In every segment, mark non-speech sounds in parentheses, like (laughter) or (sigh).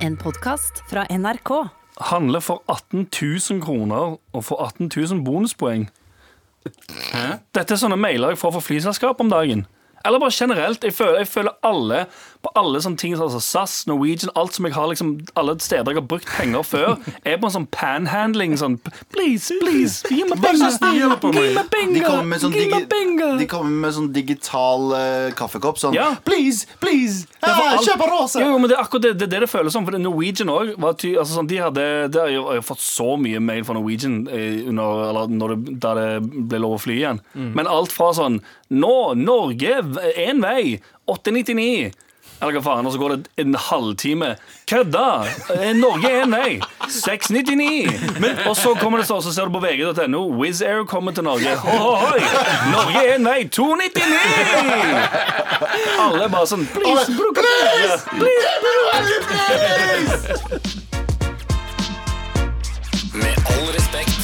En podkast fra NRK. handler for 18 000 kroner og får 18 000 bonuspoeng. Dette er sånne mailer jeg får fra flyselskap om dagen. Eller bare generelt. Jeg føler, jeg føler alle på alle sånne ting altså SAS, Norwegian, alt som jeg har liksom, alle steder jeg har brukt penger før, er på en sånn panhandling sånn Please, please, gi meg penger! Gi meg De penger! sånn, Gi meg penger! de kommer med sånn digital uh, kaffekopp. Sånn Ja. Please, please! Ah, Kjøp rosa! Jo, men det er akkurat det det, det, det føles som. For Norwegian òg altså sånn, de hadde, det har jeg, jeg har fått så mye mail fra Norwegian eh, under, eller det, da det ble lov å fly igjen. Men alt fra sånn Nå, Norge, én vei, 899. Eller hva faen, og så går det en halvtime. Kødda! Eh, Norge er én vei. 699. Men, og så kommer det så, så ser du på vg.no. Wizz Air kommer til Norge. Ohoi! Norge er én vei. 299! Alle er bare sånn Please, bruk Please! Med all respekt.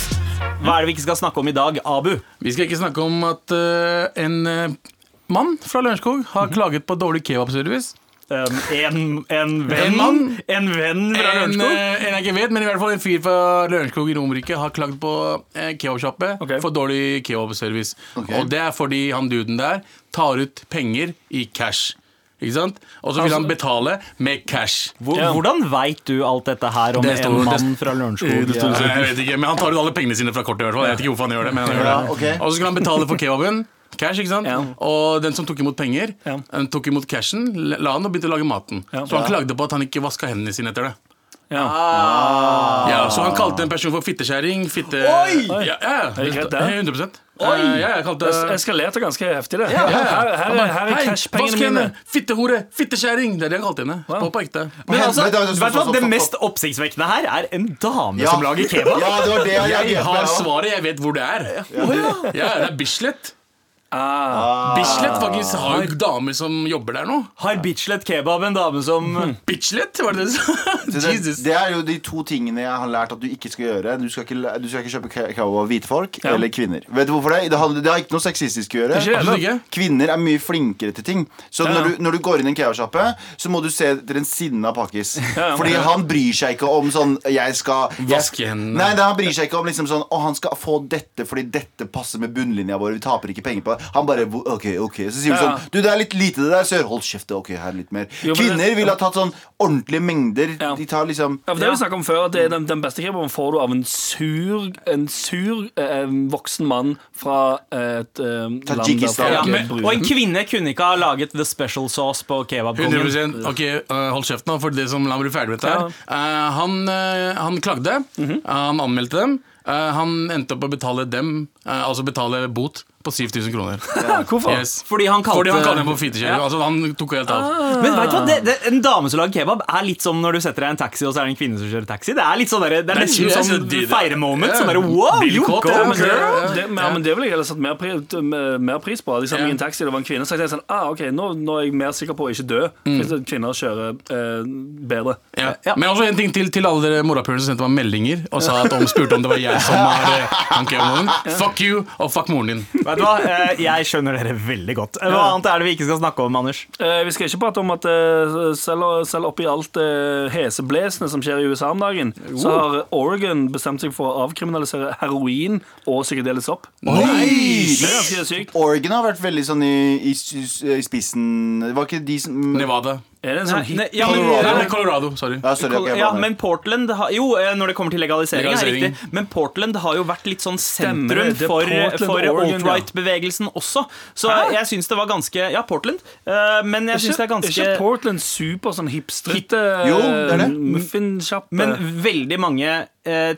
Hva er det vi ikke skal snakke om i dag, Abu? Vi skal ikke snakke om at uh, en eh, mann fra Lørenskog har klaget på dårlig kebabservice. En, en, en venn En mann? En venn fra En, Lørenskog? eh, en jeg ikke vet, men i hvert fall en fyr fra Lørenskog i Romerike har klagd på eh, kebabsjappe okay. for dårlig kebabservice. Okay. Og det er fordi han duden der tar ut penger i cash. Ikke sant? Og så vil han betale med cash. Hvor, Ja. Hvordan veit du alt dette her om Det står- en mann fra Lørenskog? Ja. Jeg vet ikke, men Han tar ut alle pengene sine fra kortet. i hvert fall Jeg vet ikke hvorfor han gjør det, men han gjør Ja, det. Og så skal han betale for kebaben. Cash, ikke sant? Ja. Og den som tok imot penger, Ja. tok imot cashen, la han og begynte å lage maten. Ja. Så han klagde på at han ikke vaska hendene sine etter det. Ja. Ja, Så han kalte en person for fittekjæring Fitte... Oi! Ja, ja, Er det greit, det? 100 Eh, ja, jeg kalte Det eskalerte ganske heftig, det. Her, her, her, er- her er cashpengene mine. Fittehore! Fitteskjæring! Det er det han kalte henne. På, på ekte. Men altså, men, men, stopp, Det mest oppsiktsvekkende her er en dame Ja. som lager kebab. Ja, det var det jeg Jeg har svaret, jeg vet hvor det er. Ja, det er Bislett. Ah. Bislett faktisk har jo damer som jobber der nå. Har Bitchlet kebab en dame som Bislett, var det det du sa? (laughs) Det, Jesus. det er jo de to tingene jeg har lært at du ikke skal gjøre. Du skal ikke, du skal ikke kjøpe kebab av hvite folk Ja. eller kvinner. Vet du hvorfor det? Det har, det har ikke noe sexistisk å gjøre. Det, Absolutt ikke. Kvinner er mye flinkere til ting. Så Ja, ja. når, du, når du går inn i en kebabsjappe, så må du se etter en sinna pakkis. Ja, ja. Fordi han bryr seg ikke om sånn Jeg skal jeg, Vaske hendene. Nei, nei, han bryr seg ikke om liksom sånn Å, han skal få dette fordi dette passer med bunnlinja vår. Vi taper ikke penger på det. Han bare OK, OK. Så sier vi Ja, ja. sånn Du, det er litt lite det der, sør. Hold kjeft. OK, her er litt mer. Jo, Kvinner det- ville ha tatt sånn ordentlige mengder. Ja. De tar liksom Ja, for det har vi snakket om før at det er den, den beste kebaben får du av en sur, en sur eh, voksen mann fra et eh, land der folk ja, men. Og en kvinne kunne ikke ha laget the special sauce på kebabkongen. Ok, øh, hold kjeft nå, for det som la meg bli ferdig med dette her. Eh, han, uh, han klagde. Mhm. Han anmeldte dem. Eh, han endte opp å betale dem, eh, altså betale bot på 7000 kroner. (laughs) Hvorfor? Yes. Fordi han kalte Fordi han kalte for fittekjøring. Altså, han tok helt av. Men vet du hva, det, det, En dame som lager kebab, er litt som når du setter deg i en taxi, og så er det en kvinne som kjører taxi. Det er litt sånn der, det er nesten sånn synes de- feire-moment. Som bare wow, you go, ja, men det, det, men, ja, men det ville jeg heller satt mer, pri, mer- pris på. De satt meg i en Ja. taxi, det var en kvinne. Så jeg sånn, ah, ok, nå, nå er jeg mer sikker på å ikke dø hvis kvinner kjører eh, bedre. Ja. Men også en ting til til alle dere morapulere som sendte meg meldinger og sa at de spurte om det var jeg som var eh, han kebaben. Fuck you, og fuck moren din. Vet du hva, Eh, Jeg skjønner dere veldig godt. Hva annet er det vi ikke skal snakke om, Anders? Eh, vi skal ikke prate om at eh, selv, selv oppi alt det heseblesene som skjer i USA om dagen, så har Oregon bestemt seg for å avkriminalisere heroin og psykedelisk sopp. Oi! Det er ganske sykt. Oregon har vært veldig sånn i, i, i spissen Det var ikke de som Nevada. Er det en sånn Nei, nei, ja, men- Colorado. nei, Colorado. Sorry. Ja, sorry, okay, Ja, men Portland har, Jo, eh, når det kommer til legalisering, Legalisering. er riktig. Men Portland har jo vært litt sånn sentrum det er for, for alt-right-bevegelsen også. Så Hæ? jeg syns det var ganske Ja, Portland. eh, Men jeg syns det er Er ikke Portland super sånn hipstrete Jo, det er det. muffinsjappe? Men veldig mange eh,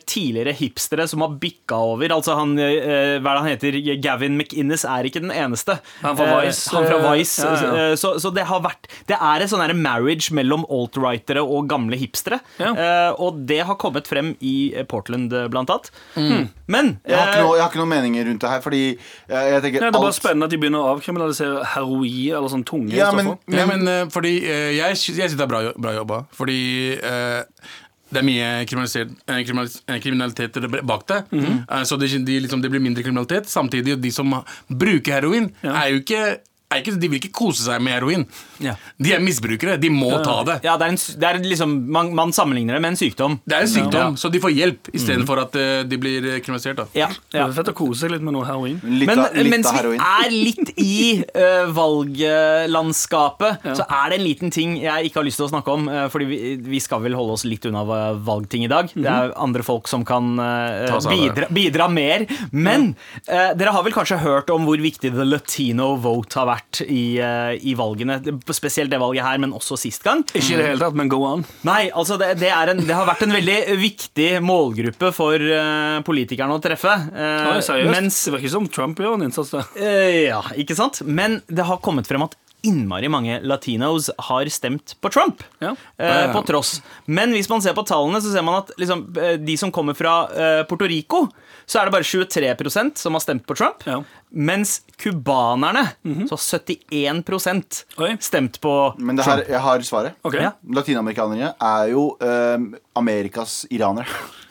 tidligere hipstere som har bikka over. Altså han eh, Hva er det han heter? Gavin McInnes er ikke den eneste. Han fra Eh, Vice, han fra eh, Vice. ja, ja. eh, Så, så det har vært Det er et sånn marriage mellom alt-rightere og gamle hipstere. Ja. Eh, og det har kommet frem i eh, Portland, eh, blant annet. Mm. Men jeg har, ikke eh, noe, jeg har ikke noen meninger rundt det her, fordi eh, jeg tenker Nei, det er bare alt spennende at de begynner å avkriminalisere heroin eller sånn tunge Ja, men, men, men eh, fordi eh, Jeg, jeg synes det er bra, bra jobba. Fordi eh, det er mye kriminalitet, eh, eh, bak det. Mm -hmm. så det, de, liksom, det blir mindre kriminalitet. Samtidig, de som bruker heroin, er jo ikke er ikke, de vil ikke kose seg med heroin. Ja. De er misbrukere. De må ta det. Ja, det er en, det er liksom, man, man sammenligner det med en sykdom. Det er en sykdom, Ja. så de får hjelp istedenfor at eh, de blir eh, kriminalisert. da Ja, Det er fett å kose seg litt med noe heroin. Litt, Men litt mens av vi er litt i uh, valglandskapet, så er det en liten ting jeg ikke har lyst til å snakke om. fordi vi, vi skal vel holde oss litt unna valgting i dag. Det er andre folk som kan av det. bidra, bidra mer. Men eh, dere har vel kanskje hørt om hvor viktig the latino vote har vært i, i valgene. Spesielt det valget her, men også sist gang. Ikke i det hele tatt, men go on. Nei, altså det, det, en, det har vært en veldig viktig målgruppe for uh, politikerne å treffe. Uh, Oi, seriøst? mens Det virker som Trump gjør en innsats der. Uh, ja, ikke sant? Men det har kommet frem at innmari mange latinos har stemt på Trump. Ja. Eh, på tross. Men hvis man ser på tallene, så ser man at liksom, eh, de som kommer fra eh, Puerto Rico, så er det bare 23% som har stemt på Trump. Ja. Mens cubanerne, så har 71 Oi. stemt på Men det her, jeg har svaret. Okay. Ja. Latinamerikanere er jo eh, Amerikas iranere.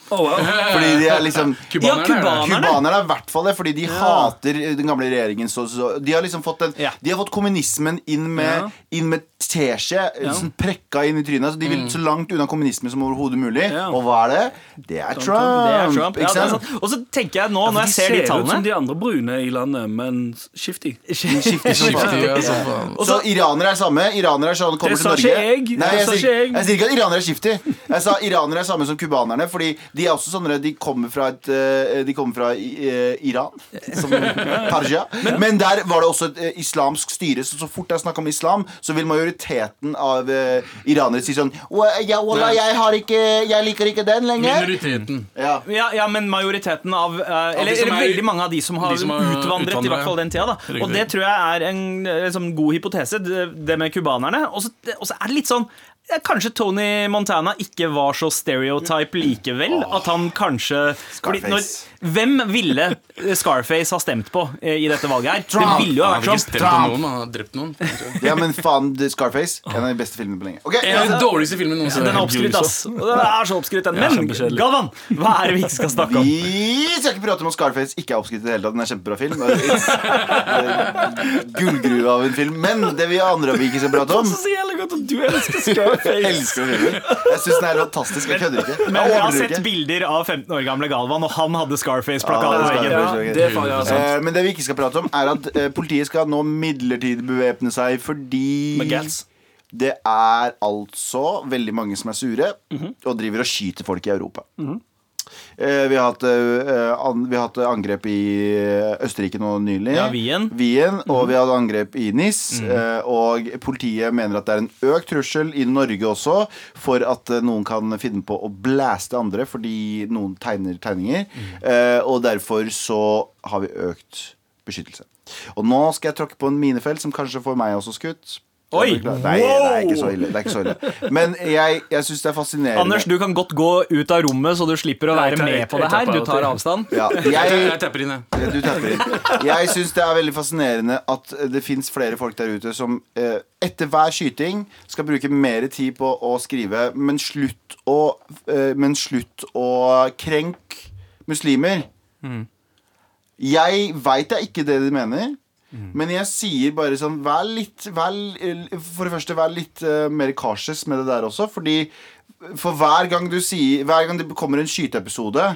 Oh, wow. (laughs) Fordi de er liksom Ja, (laughs) Kubanerne er det. cubanerne. Cubanerne er i hvert fall det, fordi de hater den gamle regjeringen. Så, så, de har liksom fått den, Ja. De har fått kommunismen inn med, Ja. inn med teskje, sånn prekka inn i trynet. Så de vil så langt unna kommunisme som overhodet mulig. Ja. Og hva er det? Det er Trump. Det er Trump. Ja, det er. Og så tenker jeg nå, Ja, når jeg ser de ut som de andre brune i landet, men (laughs) faen. Skiftig, så iranere er samme. Iranere er sånn kommer til Norge. ikke jeg. Nei, Det jeg, sa sier, ikke jeg. jeg sier ikke at iranere er skiftig. Jeg sa iranere er samme som cubanerne. Fordi de er også sånne De kommer fra et eh, De kommer fra eh, Iran. Som (laughs) Persia. Men der var det også et eh, islamsk styre. Så så fort det er snakk om islam, så vil majoriteten av iranere si sånn ja, wallah, jeg, har ikke, jeg liker ikke den lenger. Minoriteten. Ja. Ja, ja, men majoriteten av Eller, eller er- veldig mange av de som har, de som har utvandret, i hvert fall den tida. da Og det tror jeg er en liksom, god hypotese, det, med cubanerne. Og så er det litt sånn Kanskje Tony Montana ikke var så stereotype likevel. At han kanskje Scarface. når, Hvem ville Scarface ha stemt på eh, i dette valget her? Trump. Det ville jo ha Han vært har ikke Trump. stemt på noen, han har drept noen. ja, men faen, Scarface. En av de beste filmene på lenge. Okay, En av de dårligste filmene noensinne. Den er oppskrytt, ass. Den er så oppskrytt, den. Men. Galvan, hva er det vi ikke skal snakke om? Vi skal ikke prate om at Scarface ikke er oppskrytt i det hele tatt. Den er en kjempebra film. Eh, Gullgruve av en film. Men det vi andre vi ikke skal prate om Så jævlig godt at du elsker Jeg Scarface. elsker filmen. Jeg syns den er fantastisk. Jeg kødder ikke. Men Jeg jeg har sett bilder av 15 år gamle Galvan, og han hadde Scarface-plakat på det veggen. Ja, det er ja, sant. Eh, Men det vi ikke skal prate om, er at eh, politiet skal nå midlertidig bevæpne seg fordi Med det er altså veldig mange som er sure og driver og skyter folk i Europa. Eh, vi, har hatt, eh, vi har hatt angrep i eh, Østerrike nå nylig. Ja, Wien. Wien og vi hadde angrep i NIS. Mm. Og politiet mener at det er en økt trussel i Norge også for at eh, noen kan finne på å blæste andre fordi noen tegner tegninger. Mm. Og derfor så har vi økt beskyttelse. Og nå skal jeg tråkke på en minefelt som kanskje får meg også skutt. Oi! Nei, det er ikke så ille. Det er ikke så ille. Men jeg, jeg syns det er fascinerende. Anders, du kan godt gå ut av rommet, så du slipper å være tar, med på det her. Du tar avstand. ja, (laughs) Jeg, jeg, tapper inn, jeg. du tapper inn. Jeg syns det er veldig fascinerende at det fins flere folk der ute som eh, etter hver skyting skal bruke mer tid på å skrive, men slutt å, eh, men slutt å krenke muslimer. Jeg veit det er ikke det de mener. Men jeg sier bare sånn Vær litt vær, For det første, vær litt uh, mer cautious med det der også. Fordi for hver gang du sier Hver gang det kommer en skyteepisode,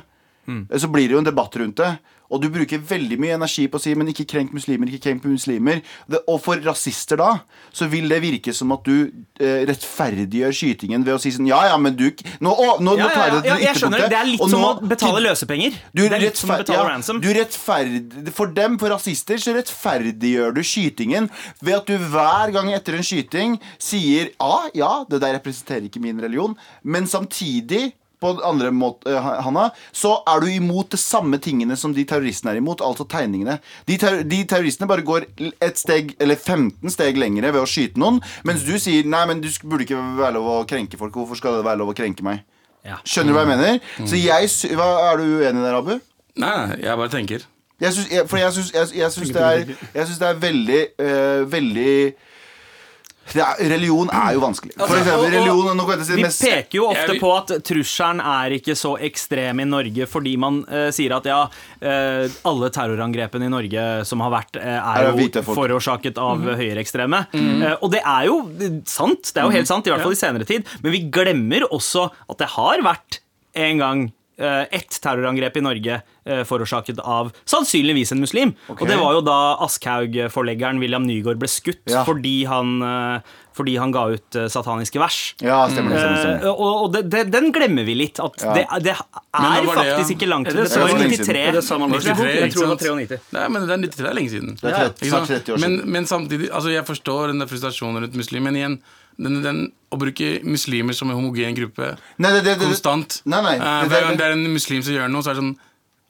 mm. så blir det jo en debatt rundt det. Og du bruker veldig mye energi på å si Men ikke krenk muslimer, ikke krenk muslimer. Det, og for rasister da, så vil det virke som at du eh, rettferdiggjør skytingen ved å si sånn Ja, ja, men du Nå, å, nå, Ja, nå tar jeg ja, det ja, til jeg skjønner. Det er litt og som nå å betale løsepenger. du, det er litt som å betale ja, ransom. du rettferd... For dem, for rasister, så rettferdiggjør du skytingen ved at du hver gang etter en skyting sier ah, ja, det der representerer ikke min religion, men samtidig på andre måte, eh, Hanna, så er du imot de samme tingene som de terroristene er imot, altså tegningene. De, ter de terroristene bare går et steg, eller 15 steg lengre ved å skyte noen, mens du sier nei, men du burde ikke være lov å krenke folk. Hvorfor skal det være lov å krenke meg? Ja. Skjønner du hva jeg mener? Så jeg, hva, Er du uenig der, Abu? Nei, jeg bare tenker. Jeg syns, jeg, for jeg syns, jeg, jeg syns det, det er veldig, uh, veldig er, religion er jo vanskelig. For eksempel og- og- religion nå kan jeg si Vi peker jo ofte på at trusselen er ikke så ekstrem i Norge fordi man uh, sier at ja, uh, alle terrorangrepene i Norge som har vært, uh, Er jo forårsaket av mm. høyreekstreme. Eh, og det er jo sant, det er jo helt sant, i hvert fall i senere tid. Men vi glemmer også at det har vært en gang ett terrorangrep i Norge eh, forårsaket av sannsynligvis en muslim. Og det var jo da Aschhaug-forleggeren William Nygaard ble skutt Ja. fordi, han, eh, fordi han ga ut eh, sataniske vers. Ja, stemmer det. Stemmer, Eh, stemmer. og og det, det, den glemmer vi litt. At Ja. det, det er det, faktisk ikke langt Er til det det. var i 93. Er det samme 93, Jeg tror det var 93. Nei, men det er 93 er lenge siden. Det er 30, Ikke 30 år men, siden. men samtidig, altså jeg forstår den frustrasjonen rundt muslimen men igjen den, den, Å bruke muslimer som en homogen gruppe Nei, det, det, det, konstant Nei, nei, det- Hver det- gang det er en muslim som gjør noe, så er det sånn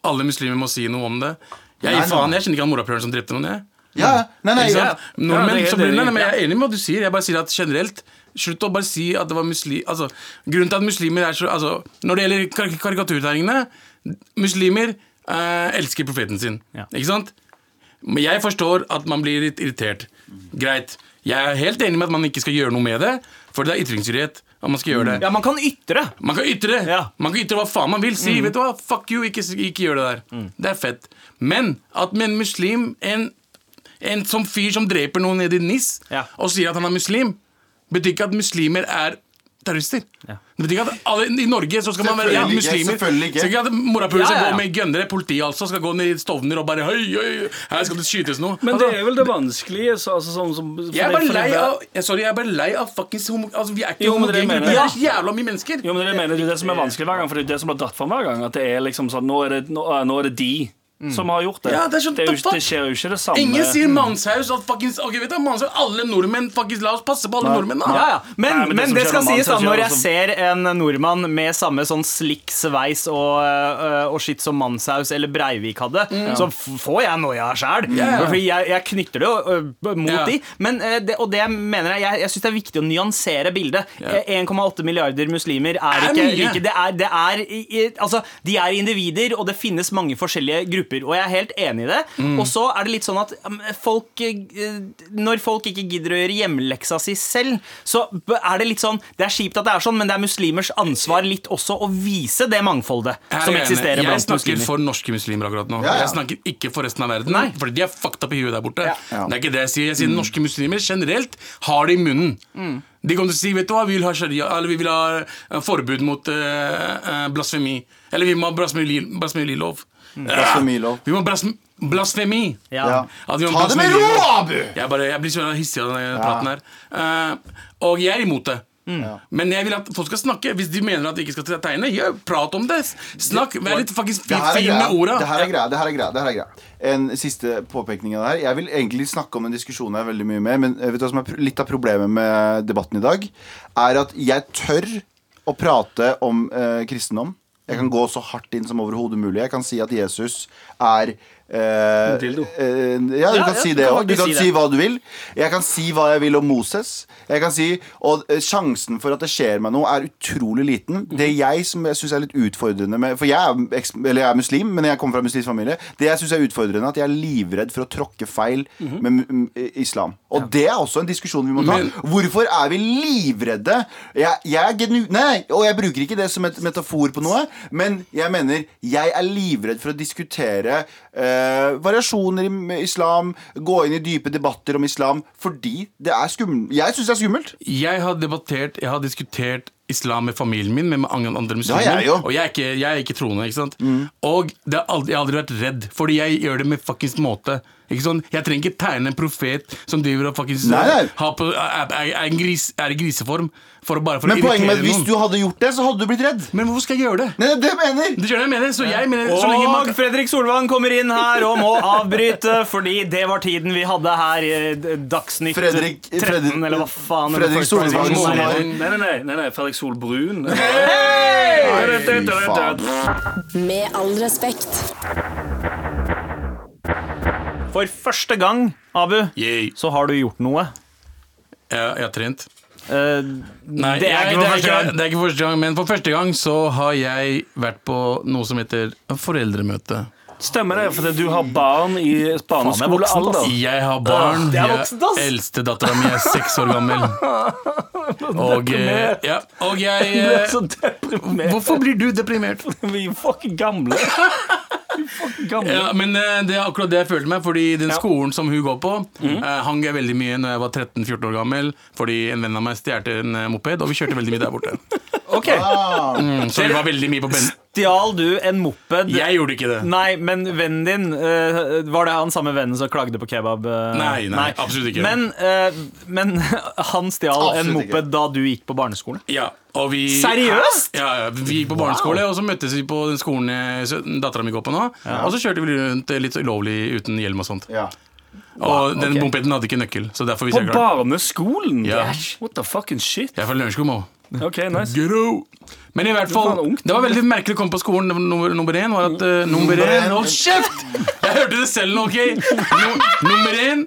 Alle muslimer må si noe om det. Jeg, Nei, faen, jeg kjenner ikke han morapuleren som drepte noen, jeg. Ja, nei, nei, ja. Nordmenn, Ja, blir, nei, nei, jeg er enig med hva du sier. Jeg bare sier at generelt Slutt å bare si at det var muslim... Altså, grunnen til at muslimer er så altså, Når det gjelder kar karikaturtegningene Muslimer eh, elsker profeten sin. Ja. Ikke sant? Men jeg forstår at man blir litt irritert. Greit. Jeg er helt enig med at man ikke skal gjøre noe med det, for det er ytringsfrihet. At man skal gjøre det. Ja, man kan ytre. Man kan ytre Ja. Man kan ytre hva faen man vil. Si, vet du hva, fuck you, ikke, ikke gjør det der. Det er fett. Men at med en muslim, en, en som fyr som dreper noen nede i NIS, Ja. og sier at han er muslim, betyr ikke at muslimer er terrorister. Ja. Det betyr ikke at alle, I Norge så skal man være ja, muslimer. selvfølgelig ikke. Så ikke at morapuler Ja, skal ja, gå med gønnere, politiet altså skal gå ned i Stovner og bare Høy, høy, her skal det skytes noe. Men Altså, det er vel det vanskelige. Så, altså, sånn, som, jeg er bare lei av jeg, Sorry, jeg er bare lei av fuckings homo... Altså, vi er ikke homogene. Vi er jævla mye mennesker. Jo, men det, er det, jeg mener, det er det som er vanskelig hver gang, for det er det som blir dratt fram hver gang. At det er liksom sånn, nå er det, nå, nå er det de som har gjort det. Ja, det er sånn, det, er jo, det skjer jo ikke det samme. Ingen sier mannshaus. At fuckings, okay, vet du, mannshaus Alle nordmenn fuckings, La oss passe på alle nordmenn, da. Ja, ja. Men, Nei, men det men det skal sies da, når jeg ser en nordmann med samme sånn slik sveis og, øh, og skitt som Manshaus eller Breivik hadde, så får jeg noia sjæl. Ja. Fordi jeg, jeg knytter det øh, mot Ja. de. Men øh, det, og det mener jeg, jeg, jeg syns det er viktig å nyansere bildet. Ja. Eh, 1,8 milliarder muslimer er Er ikke like det er, det er, altså, De er individer, og det finnes mange forskjellige grupper. Og jeg er helt enig i det. Mm. Og så er det litt sånn at um, folk eh, Når folk ikke gidder å gjøre hjemmeleksa si selv, så er det litt sånn Det er kjipt at det er sånn, men det er muslimers ansvar litt også å vise det mangfoldet som eksisterer blant muslimer. Jeg snakker muslimer. for norske muslimer akkurat nå. Ja, ja. Jeg snakker ikke for resten av verden. Nei. Fordi de er fucked up i huet der borte. Ja. Ja. Det er ikke det jeg sier. Jeg sier norske muslimer generelt har det i munnen. De kommer til å si vet du hva, vi vil ha sharia, eller vi vil ha eh, forbud mot uh, uh, blasfemi. Eller vi må ha blasfemi- blasfemilov. Blasfemilov. Vi må blasfemi. blasfemi. Ja. Ja. Ta det med ro, Abu! Jeg, bare, jeg blir så hissig av denne praten her. Uh, og jeg er imot det. Men jeg vil at folk skal snakke. Hvis de mener at de ikke skal tegne, gjør prat om det. Snakk. Vær litt faktisk fin, med orda. Det her er greia. Det her er greia. Det her er greia. En siste påpekning av det her. Jeg vil egentlig snakke om en diskusjon her veldig mye mer, men vet du hva som er litt av problemet med debatten i dag? Er at jeg tør å prate om eh, kristendom. Jeg kan gå så hardt inn som overhodet mulig. Jeg kan si at Jesus er eh, dildo. eh, ja, du Ja, kan ja, si det òg. Du kan si si hva du vil. Jeg kan si hva jeg vil om Moses. Jeg kan si, Og eh, sjansen for at det skjer meg noe, er utrolig liten. Det jeg som jeg syns er litt utfordrende med For jeg er, eller jeg er muslim, men jeg kommer fra muslimsk familie. Det jeg synes er utfordrende, er at jeg er livredd for å tråkke feil med mu- m- islam. Og det er også en diskusjon vi må ta. Men- Hvorfor er vi livredde? Jeg, jeg er genu... Nei, og jeg bruker ikke det som et metafor på noe, men jeg mener jeg er livredd for å diskutere eh, variasjoner i islam, gå inn i dype debatter om islam, fordi det er skummelt. Jeg syns det er skummelt. Jeg har debattert, jeg har diskutert islam med familien min, med mange andre muslimer. Ja, jeg og jeg er ikke, jeg er ikke troende. ikke sant? Og det har aldri, jeg har aldri vært redd, fordi jeg gjør det med fuckings måte. Ikke sånn, Jeg trenger ikke tegne en profet som driver og faktisk Nei, nei. har på, er, er, er, en gris, er i griseform. For å, bare for Men å poenget med at hvis du hadde gjort det, så hadde du blitt redd. Men hvorfor skal jeg gjøre det? Nei, det mener det jeg mener. Så jeg mener så man Og Fredrik Solvang kommer inn her og må avbryte, fordi det var tiden vi hadde her i Dagsnytt Fredrik- 13, Fredrik- eller hva faen. Fredrik Solvang Nei, nei, nei, nei, nei Fredrik Solbrun. Faen. Med all respekt. For første gang, Abu, Yay. så har du gjort noe. Jeg, jeg har trent. Eh, Nei, det er jeg, ikke det, er ikke, det er ikke første gang, men for første gang så har jeg vært på noe som heter foreldremøte. Stemmer det, for du har barn i barneskolealder. Jeg har barn. Uh, Jeg-. Eldstedattera mi er seks år gammel. (laughs) Og, eh, ja, og jeg Du er eh, så deprimert. Hvorfor blir du deprimert? (laughs) Vi er fucking gamle. (laughs) Ja, men eh, det er akkurat det jeg følte meg, fordi den Ja. skolen som hun går på, mm. eh, hang jeg veldig mye når jeg var 13-14 år gammel, fordi en venn av meg stjal en eh, moped, og vi kjørte veldig mye der borte. (laughs) Ok, Ah, Mm, så vi var veldig mye på ben... Stjal du en moped? Jeg gjorde ikke det. Nei, men vennen din Var det han samme vennen som klagde på kebab? nei, Nei, nei, absolutt ikke. Men, men (laughs) han stjal en moped ikke. da du gikk på barneskolen? Ja, vi Seriøst? Ja, ja, vi gikk på barneskole, og så møttes vi på den skolen dattera mi går på nå. Og så kjørte vi rundt eh, litt ulovlig uten hjelm og sånt. ja. Og den okay. mopeden hadde ikke nøkkel, så derfor vi På barneskolen? Ja. What the fucking shit? Jeg er fra Lørenskog, må. Ok, nice. Gro. Men i hvert er fall, det var veldig merkelig å komme på skolen. Nummer, nummer én var at uh, Nummer én Hold kjeft! Jeg hørte det selv nå, OK? No, nummer én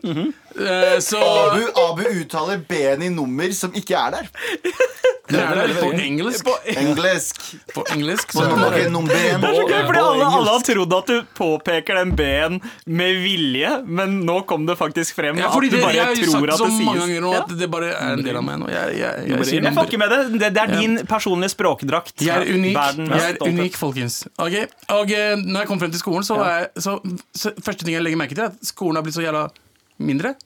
eh, Så Abu, Abu uttaler B-en i nummer som ikke er der. (laughs) Det er det på engelsk. Engelsk. På engelsk Så på det er så gøy, Fordi alle, alle har trodd at du påpeker den B-en med vilje, men nå kom det faktisk frem ja, at fordi du det, bare Jeg har jo tror sagt at så det mange sies. ganger nå at det bare er en del av meg nå. Jeg, jeg, jeg, sier Jeg nummer ikke med det. Det, det er din personlige språkdrakt. Jeg er unik, mest jeg er unik folkens. Ok, Og eh, når jeg kom frem til skolen, så, var jeg, så, så første ting jeg legger merke til, er at skolen har blitt så jævla mindre.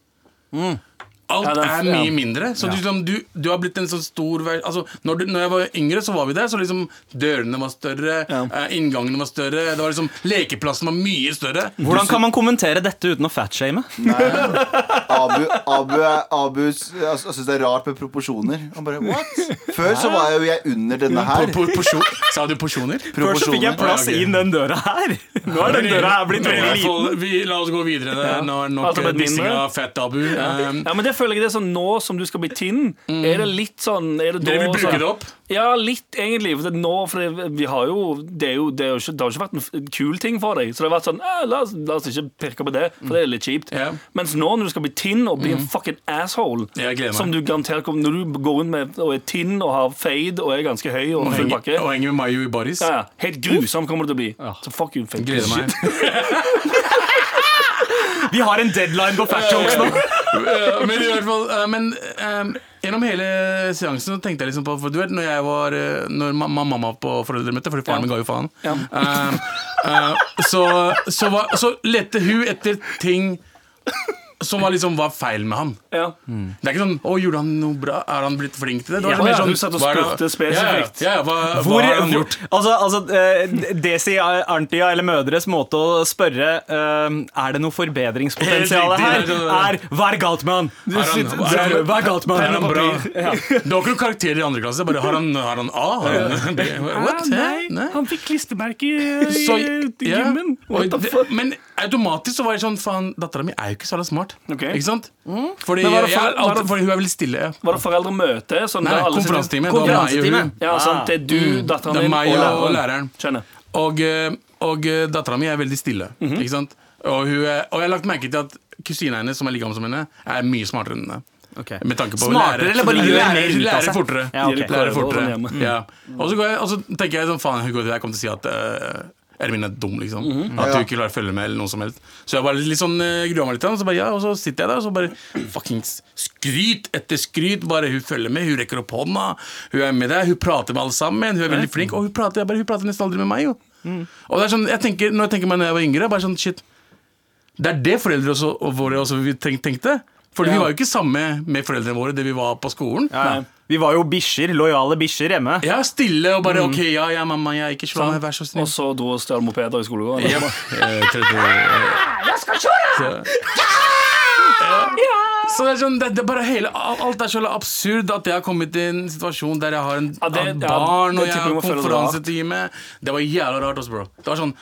Alt Ja, er ja. mye mindre. Så du, liksom, du, du har blitt en sånn stor ver- altså, når, du, når jeg var yngre, så var vi der. Så liksom Dørene var større, eh, inngangene var større. Det var liksom Lekeplassen var mye større. Hvordan kan man kommentere dette uten å fatshame? Abu, Abu, Abu jeg syns det er rart med proporsjoner. Han bare, what? Før så var jeg jo jeg under denne her. Pro, porsjon, sa du porsjoner? Før så fikk jeg plass Ja, inn den døra her. Nå er den døra her blitt veldig liten. Vi, la oss gå videre. Det er nå er nok Altså, mindre? av fett Abu. Um, Ja, men det føler jeg det er sånn Nå som du skal bli tinn, er det litt sånn er det Dere da vil bruke sånn- det opp? Ja, litt egentlig. For det, nå, for det, vi har jo, det, er jo, det, er jo ikke, det har jo ikke vært en f- kul ting for deg. Så det har vært sånn eh, la, oss, la oss ikke pirke på det, for det er litt kjipt. Ja. Mens nå når du skal bli tinn og bli en fucking asshole, Jeg gleder meg. som du garantert kommer Når du går rundt med og er tinn og har fade og er ganske høy og Og full henger, pakke og henger med Mayo i baris. ja, ja, Helt grusom kommer det til å bli. Så fuck you. fake Gleder meg. (laughs) Vi har en deadline på fat jokes nå. Eh, men i hvert fall eh, Men um, gjennom hele seansen så tenkte jeg liksom på For du vet, når jeg var Når mamma, ma- mamma var på foreldremøte, fordi faren min ga jo faen, Ja. eh, eh, så, så, var, så lette hun etter ting som var liksom var feil med han. Ja. Det er ikke sånn 'Å, gjorde han noe bra? Er han blitt flink til det?' det Ja, mer sånn, ja, du satt og det- spurte spesifikt. Ja, ja, ja, hva, Hvor, hva har han gjort? altså, altså eh, Desi Arntia eller mødres måte å spørre eh, Er det noe forbedringspotensial her, er Hva er galt med han? Hva er galt med han? han Det Du har ikke noen karakterer i andre klasse. Bare, har, han, har han A? Har han B? (laughs) What? Hæ? Nei. Han fikk klistremerke i, i, ja. gymmen. Og What the det- fuck? Men automatisk så var jeg sånn Faen, dattera mi er jo ikke så jævla smart. Okay. Ikke sant? Fordi, det jeg, for- er var det- fordi hun er veldig stille. Var det foreldremøte? Sånn Nei, der alle sitter- konferansetime. Det er meg og hun. Ja, sant. Det er du, datteren Det er din meg og, og læreren. Skjønner. Og, eh, og eh, dattera mi er veldig stille. Mhm. Ikke sant? Og, hun er, og jeg har lagt merke til at kusina hennes, som er like gammel som henne, er mye smartere enn henne. Okay. Med tanke på Smartere, lære, eller bare gjør lære, mer ut av seg? fortere. Ja, okay. Og fortere. Mm. Ja. Og, så går jeg, og så tenker jeg sånn Faen, hun går til deg kommer til å si at uh, Ermin er dum, liksom. Mhm. At du ikke klarer å følge med, eller noe som helst. Så jeg bare litt sånn uh, grua meg litt, og så, bare, ja, og så sitter jeg der, og så bare fuckings skryt etter skryt. Bare hun følger med, hun rekker opp hånda, hun er med deg, hun prater med alle sammen, hun er veldig flink. Og hun prater, bare, hun prater nesten aldri med meg, jo. Og det er sånn, jeg tenker, når jeg tenker meg når jeg var yngre, bare sånn shit Det er det foreldre også, og våre også tenkte. For vi var jo ikke samme med foreldrene våre det vi var på skolen. Ja. Vi var jo bikkjer, lojale bikkjer hjemme. Ja, stille og bare OK, ja, ja, mamma, jeg ikke slå meg, vær så snill. Og så dro og stjal mopeder i skolegården. Ja, 30 Jeg skal kjøre! Så det er sånn, det, det er bare hele, Alt er så absurd at jeg har kommet i en situasjon der jeg har en Ja, det- en barn og jeg har konferansetime. Det var jævla rart også, bro. Det var sånn,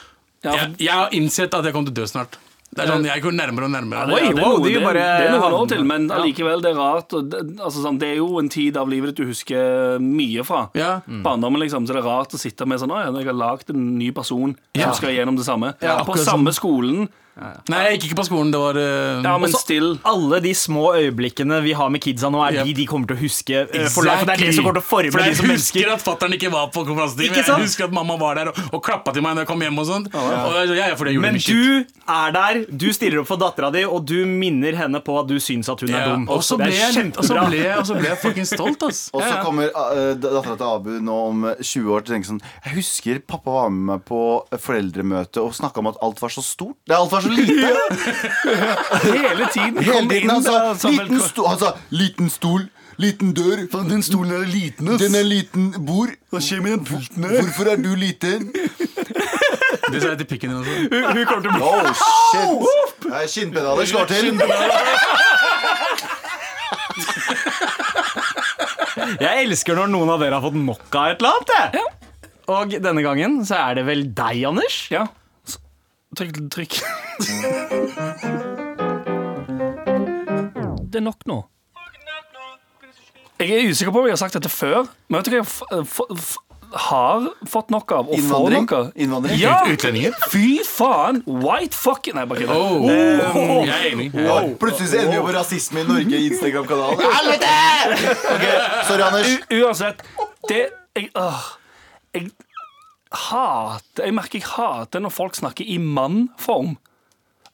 Ja, jeg, jeg har innsett at jeg kommer til å dø snart. Det er sånn, Jeg går nærmere og nærmere. Det, Oi, ja, det, er noe, det er det, er noen år til, men allikevel, det er rart. Og det, altså, sånn, det er jo en tid av livet ditt du husker mye fra. Ja. Barndommen, liksom, så det er rart å sitte med sånn Å ja, jeg har lagd en ny person Ja. som skal gjennom det samme. Ja, På samme skolen Nei, jeg gikk ikke på skolen. Det var uh, Ja, men Også still. Alle de små øyeblikkene vi har med kidsa nå, er Yep. de de kommer til å huske eh, for. For det er det som kommer til å For de som mennesker. jeg husker at fatter'n ikke var på konferansetime. Jeg husker at mamma var der og, og klappa til meg når jeg kom hjem. og sånt Og ja, ja, fordi jeg gjorde Men du er der, du stiller opp for dattera di, og du minner henne på at du syns at hun er Ja, dum. og så ble er jeg og så kjempebra. ble jeg- og så ble jeg fucking stolt, ass. Og så Ja, ja. kommer uh, dattera til Abu nå om eh, 20 år til å tenke sånn Jeg husker pappa var med meg på foreldremøte og snakka om at alt var så stort. Det alt var så lite. Hele tiden. Hele kom tiden inn sånn liten sto, stol liten stol, liten dør. Den stolen er liten, ass. Den er liten bord. Hva skjer med den pulten Hvorfor er du liten? Det sa jeg til pikken din også. Hun kommer til å bli Oh, shit. Nei, Skinnpedaler slår til. (laughs) Jeg elsker når noen av dere har fått nok av et eller annet. jeg. Og denne gangen så er det vel deg, Anders. Ja. Trykk, trykk. Det er nok nå. Jeg er usikker på om jeg har sagt dette før, men vet du hva jeg f f f har fått nok av? Og får Innvandring. nok av? Innvandring. Ja! Utlendinger. Fy faen! White fucking Nei, bare kødder. Oh, jeg er enig. Ja. Plutselig så ender vi på rasisme i Norge i Instagram-kanalen. Helvete! Ok, Sorry, Anders. U uansett, det jeg, åh, jeg hater Jeg merker jeg hater når folk snakker i mannform.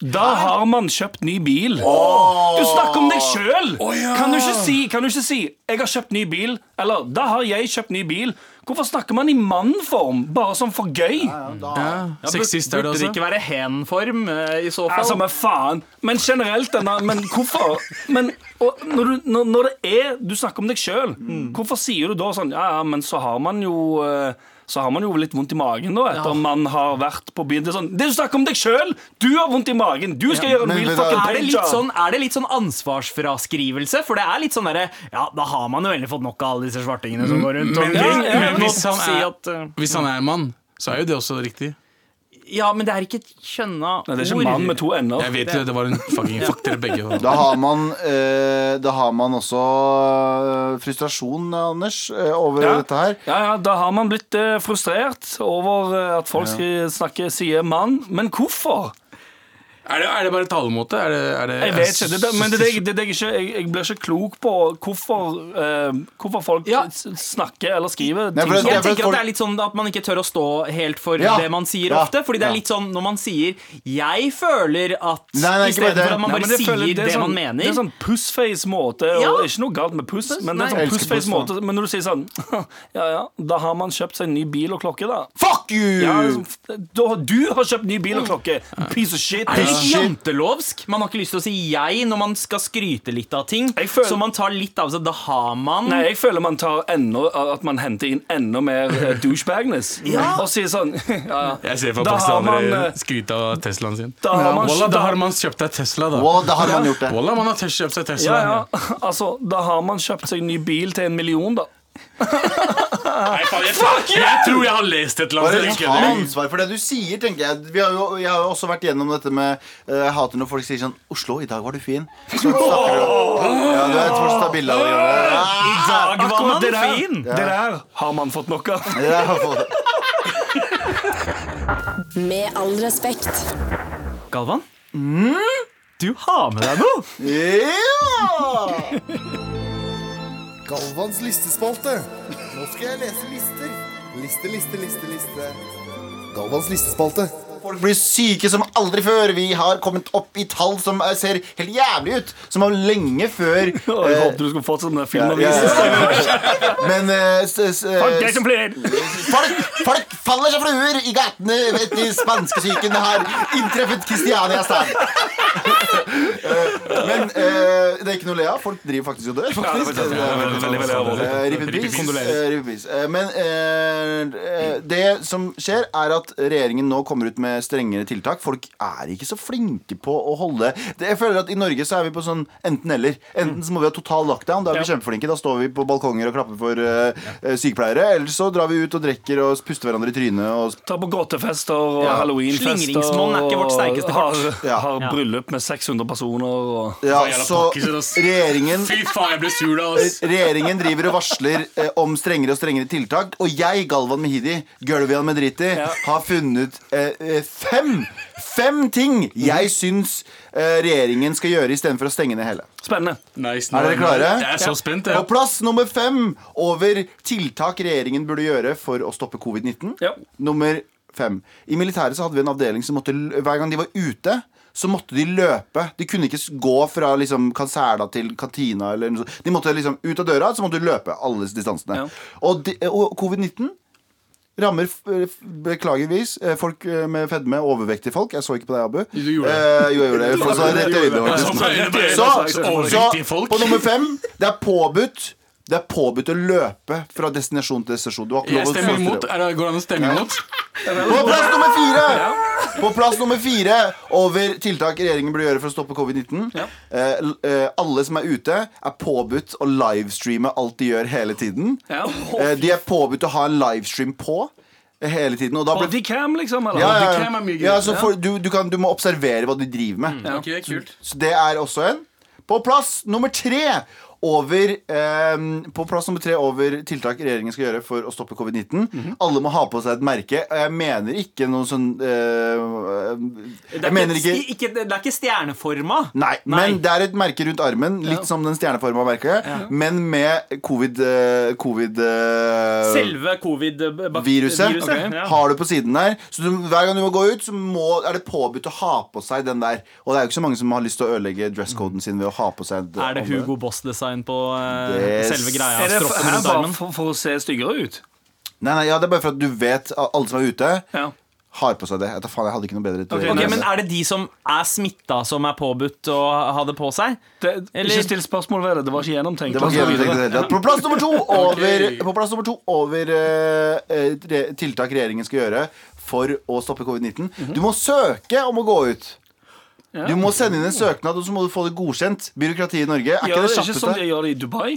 Da har man kjøpt ny bil. Du snakker om deg sjøl! Kan, du ikke si- kan du ikke si 'jeg har kjøpt ny bil', eller 'da har jeg kjøpt ny bil'? Hvorfor snakker man i mannform? Bare sånn for gøy? Sexist er det Burde det ikke være hen-form eh, i så fall? Altså, men faen. Men generelt, denne Men hvorfor? Men og når, du, når, når det er Du snakker om deg sjøl. Hvorfor sier du da sånn Ja, ja, men så har man jo eh, så har man jo litt vondt i magen da etter man har vært på byen. Det er sånn, det du snakker om deg sjøl! Du har vondt i magen! Du skal gjøre en real fucking er det, litt sånn, er det litt sånn ansvarsfraskrivelse? For det er litt sånn derre Ja, da har man jo egentlig fått nok av alle disse svartingene som går rundt. Men, omkring. ja, men hvis, han si er, at, eh, hvis han er mann, så er jo det også riktig. Ja, men det er ikke et kjønna Nei, det er ikke mann med to ender. Jeg vet det, det var en fucking Fuck dere begge. (laughs) Da har man, eh, da har man også eh, frustrasjon, Anders, eh, over Ja. dette her. Ja, ja, Da har man blitt eh, frustrert over eh, at folk skal snakke sier mann. Men hvorfor? Er det, er det bare talemåte? Er det, er det, Jeg vet ikke, det, det, men det, er det det, er det ikke, jeg, jeg blir ikke klok på hvorfor, uh, hvorfor folk Ja. snakker eller skriver Nei, ting. det- Jeg tenker at det er litt sånn at man ikke tør å stå helt for Ja. det man sier Ja. ofte. Fordi det er litt sånn når man sier 'jeg føler at' Nei, nei, ikke Istedenfor at man bare men sier føler- det, er sånn, man mener. Det er sånn pussface-måte. Ja. Og ikke noe galt med puss, men det er sånn puss, pussface-måte Men når du sier sånn (laughs) Ja ja, da har man kjøpt seg en ny bil og klokke, da. Fuck you! Ja, liksom, da du har kjøpt ny bil og klokke. Piece of shit. Er det litt jantelovsk? Man har ikke lyst til å si 'jeg' når man skal skryte litt av ting. Føler- Så man tar litt av seg. Da har man Nei, jeg føler man tar enda, at man henter inn enda mer douchebagness. ja. Og sier sånn (laughs) ja. Jeg ser for Da andre man, pakistanere eh, skryte av Teslaen sin. Da har man, Walla, da, har man kjøpt seg Tesla, da. Walla, da har man gjort det. Walla, man har kjøpt seg Tesla. ja, ja. Altså, da har man kjøpt seg ny bil til en million, da. (laughs) Nei, faen, jeg, jeg tror jeg har lest et eller Bare annet. ta ansvar for det du sier, tenker jeg. Vi har jo, jeg har jo også vært gjennom dette med uh, Jeg hater når folk sier sånn 'Oslo, i dag var du fin'. Så snakker du Ja, du vet, folk tar bilde av det. Ah, I dag var man det fin! det der har man fått nok av. Ja, der har fått- Med all respekt. Galvan? Du har med deg noe! Ja! (laughs) Galvans listespalte. Skal jeg lese lister. Liste, liste, liste, liste. Galvans listespalte. Folk blir syke som aldri før. Vi har kommet opp i tall som ser helt jævlig ut. Som var lenge før (laughs) jeg eh, håpet du skulle ja, filmavisen. ja. (laughs) Men eh, eh. Folk, faller som fluer i gatene etter spanskesyken har inntreffet Kristiania stad. Men det er ikke noe å le av. Folk driver faktisk og dør. Faktisk. Men det som skjer, er at regjeringen nå kommer ut med strengere tiltak. Folk er ikke så flinke på å holde det, Jeg føler at I Norge så er vi på sånn enten-eller. Enten så må vi ha total lockdown. Da er vi Ja. kjempeflinke. Da står vi på balkonger og klapper for uh, sykepleiere. Eller så drar vi ut og drikker og puster hverandre i trynet. Og Ta på gåtefest og Ja. halloweenfester. Slingringsmonn er ikke vårt sterkeste kort. Har, Ja. har bryllup med 600 personer og ja, så regjeringen Fy faen, jeg ble sur da, ass. Regjeringen driver og varsler eh, om strengere og strengere tiltak. Og jeg, Galvan Mehidi, Gulvian Medriti, har funnet eh, eh, fem Fem ting jeg syns eh, regjeringen skal gjøre istedenfor å stenge ned hele. Spennende. Nice, Er dere klare? Jeg er så spent. På plass nummer fem over tiltak regjeringen burde gjøre for å stoppe covid-19. Ja. Nummer fem. I militæret så hadde vi en avdeling som måtte Hver gang de var ute, så måtte de løpe. De kunne ikke gå fra liksom Kaserna til kantina. Eller noe sånt. De måtte liksom ut av døra, så måtte de løpe alle disse distansene. Ja. Og, og covid-19 rammer beklageligvis eh, folk eh, med fedme, overvektige folk. Jeg så ikke på deg, Abu. Du gjorde det. Eh, jo, jeg gjorde det. (laughs) Så rett i så Så, så på nummer fem Det er påbudt Det er påbudt å løpe fra destinasjon til destinasjon. Du har ikke Jeg lov å stemmer imot. Er det, går det an å stemme imot? På plass nummer fire På plass nummer fire over tiltak regjeringen burde gjøre for å stoppe covid-19. Ja. Eh, l- eh, alle som er ute, er påbudt å livestreame alt de gjør hele tiden. Ja. Eh, de er påbudt å ha en livestream på eh, hele tiden. Og da ble Bodycam, liksom? Eller? ja, ja, Bodycam er mye gøy. ja, så for, du, du, kan, du må observere hva de driver med. Ok, kult. Så det er også en. På plass nummer tre over eh, På plass nummer tre over tiltak regjeringen skal gjøre for å stoppe covid-19. Mhm. Alle må ha på seg et merke. Og Jeg mener ikke noe sånn eh, Det Jeg er, mener ikke, ikke ikke, det er ikke stjerneforma. Nei, men det er et merke rundt armen, litt som den stjerneforma merket, men med covid, eh, covid eh, Selve covid-viruset. okay. Ja. har du på siden der. Så du, hver gang du må gå ut, så må, er det påbudt å ha på seg den der. Og det er jo ikke så mange som har lyst til å ødelegge dresscoden sin ved å ha på seg det Er det. Hugo Boss-design på eh, selve greia? Er det for, her rundt bare armen? for, for å se styggere ut? Nei, nei, ja, Det er bare for at du vet at alle som er ute, Ja. har på seg det. Jeg, faen, jeg hadde ikke noe bedre okay, Ok, å Ok, Nei, men Er det de som er smitta, som er påbudt å ha det på seg? Det, Eller- Ikke still spørsmål ved det. Det var ikke gjennomtenkt. det var ikke gå gjennomtenkt. (laughs) På plass nummer to over, på plass nummer to over eh, tiltak regjeringen skal gjøre for å stoppe covid-19. Du må søke om å gå ut. Ja. Du må sende inn en søknad, og så må du få det godkjent. Byråkratiet i Norge. Er ikke det det ikke sånn de gjør det i Dubai?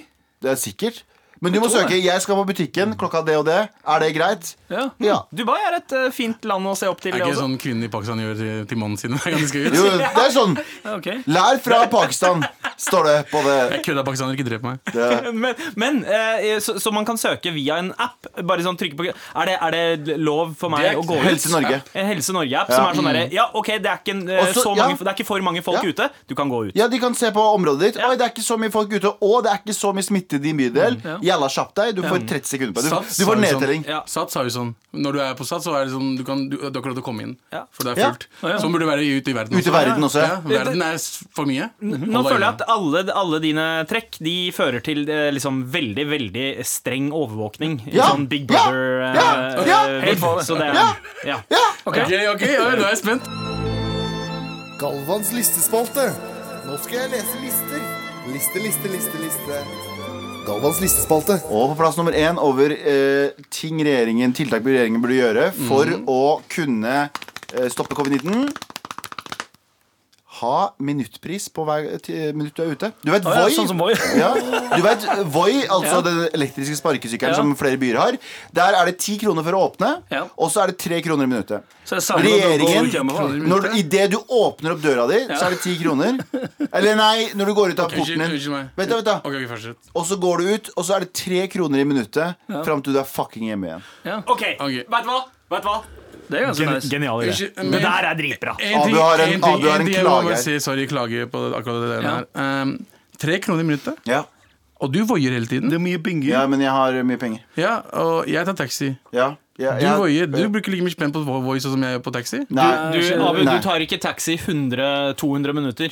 Det er sikkert. Men du må søke 'Jeg skal på butikken klokka det og det'. Er det greit? Ja. Ja. Dubai er et uh, fint land å se opp til. Er det ikke også. sånn kvinnen i Pakistan gjør til, til mannen sin hver gang de skal ut? Jo, det er sånn. (laughs) okay. Lær fra Pakistan, står det på det. Jeg kødda, pakistanere, ikke drep meg. (laughs) Men, men uh, så, så man kan søke via en app? Bare sånn trykke på Er det, er det lov for meg å gå ut? Helse Norge. En Helse Norge-app som Ja. er sånn derre Ja, OK, det er, ikke en, eh, Også- så ja. det er ikke for mange folk Ja. ute. Du kan gå ut. Ja, De kan se på området ditt. Ja. Oi, det er ikke så mye folk ute, og det er ikke så mye smitte i din bydel. Jalla, kjapp deg. Du får 30 sekunder på det. Du, du får sånn- nedtelling. Sats har jo sånn Når du er på Sats, så er det sånn du, kan, du, du har å komme inn. For det er fullt. Sånn burde det være ute i verden Ute i verden også. Ja, verden er for mye. Nå føler jeg at alle, alle dine trekk De fører til eh, liksom veldig, veldig streng overvåkning. Ja. Sånn Big Ja. Brother eh, Ja. Ja. eh, for det. Så det er Ja. ja. Ja. Ok, ok, nå er jeg spent. Galvans listespalte. Nå skal jeg lese lister. Liste, liste, liste, liste. Galvans listespalte. Og på plass nummer én over eh, ting regjeringen, tiltak regjeringen burde gjøre for å kunne eh, stoppe covid-19. Ha minuttpris på hver minutt du er ute. Du vet ja, Voi? sånn som Voi. (laughs) Ja, du vet Voi, altså Ja. den elektriske sparkesykkelen Ja. som flere byer har. Der er det ti kroner for å åpne, Ja. og så er det tre kroner i minuttet. Det er Regjeringen, når du, Idet du åpner opp døra di, så er det ti kroner. Eller nei, når du går ut av okay, porten din. Vent da, Vet da. vet du. Ok, ok, fortsett. Og så går du ut, og så er det tre kroner i minuttet fram til du er fucking hjemme igjen. OK, Ok. vet du hva? Vet du hva? Det er ganske Gen nice. genial idé. Det der er dritbra. En ting, har en- en ting, Abu har en en ting jeg må klage bare si sorry, klager på akkurat det der. Ja. Um, tre kroner i minuttet, Ja. og du voier hele tiden. Det er mye penger. ja, men jeg har mye penger. Ja, og jeg tar taxi. Ja. Ja, Du voier. Du bruker like mye spenn på Voice som jeg gjør på taxi. Nei, Du, du, Abu, nei. du tar ikke taxi 100-200 minutter.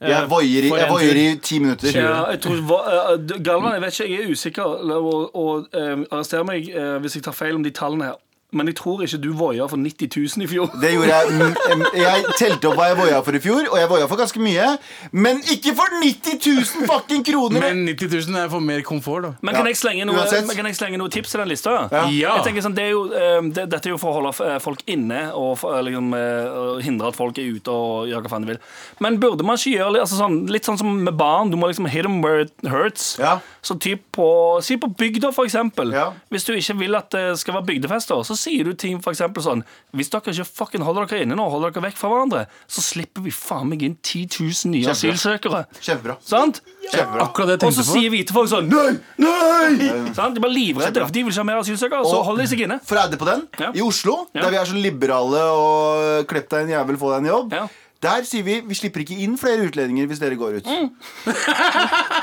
Eh, Jeg voier i, jeg voier i ti minutter. Ja, jeg tror hva- eh, Galvan, jeg vet ikke, jeg er usikker. Og, og eh, arrester meg uh, hvis jeg tar feil om de tallene her. Men jeg tror ikke du voia for 90 000 i fjor. Det gjorde jeg. Jeg telte opp hva jeg voia for i fjor, og jeg voia for ganske mye. Men ikke for 90 000 fucking kroner! Men 90 000 er for mer komfort, da. Men Ja, kan jeg, slenge noe, men kan jeg slenge noe tips til den lista? Ja. Ja. Jeg tenker sånn, det er jo, det, Dette er jo for å holde eh, folk inne og for, eh, liksom, eh, hindre at folk er ute og gjør hva faen de vil. Men burde man ikke gjøre altså sånn, litt sånn som med barn? Du må liksom hit them where it hurts. Ja. Så typ på, Si på bygda, eksempel. Ja. Hvis du ikke vil at det skal være bygdefester, så sier du ting eksempel sånn Hvis dere ikke fucking holder dere inne nå, holder dere vekk fra hverandre, så slipper vi faen meg inn 10 000 nye Kjempebra. asylsøkere. Kjempebra. Sant? Kjempebra. Akkurat det jeg Og så sier hvite folk sånn Nei! Nei! Sant? De er bare livredde, for de vil ikke ha mer asylsøkere. Så holder de seg inne. For å på den, Ja. i Oslo, Ja. der vi er så liberale og klipp deg en jævel, få deg en jobb, Ja. Der sier vi vi slipper ikke inn flere utlendinger hvis dere går ut. Mm.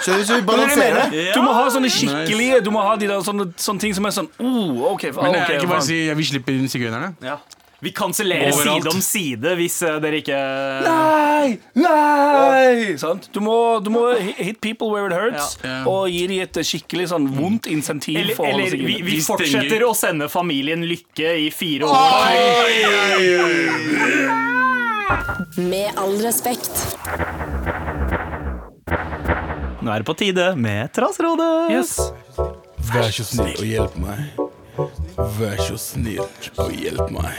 Så hvis vi (laughs) balanserer Du må ha sånne skikkelige Du må ha de der sånne, sånne ting som er sånn oh, OK, Men jeg okay, ikke bare si vi slipper inn sigøynerne. Vi kansellerer side om side hvis eh, dere ikke Nei! Nei! Ja. Du må, du må hit people where it hurts, Ja. Ja. og gi dem et skikkelig sånn vondt insentiv Eller, for eller vi, vi Vi fortsetter å sende familien Lykke i fire år. Med all respekt. Nå er det på tide med Trassrådet. Yes. Vær så snill og hjelp meg. Vær så snill og hjelp meg.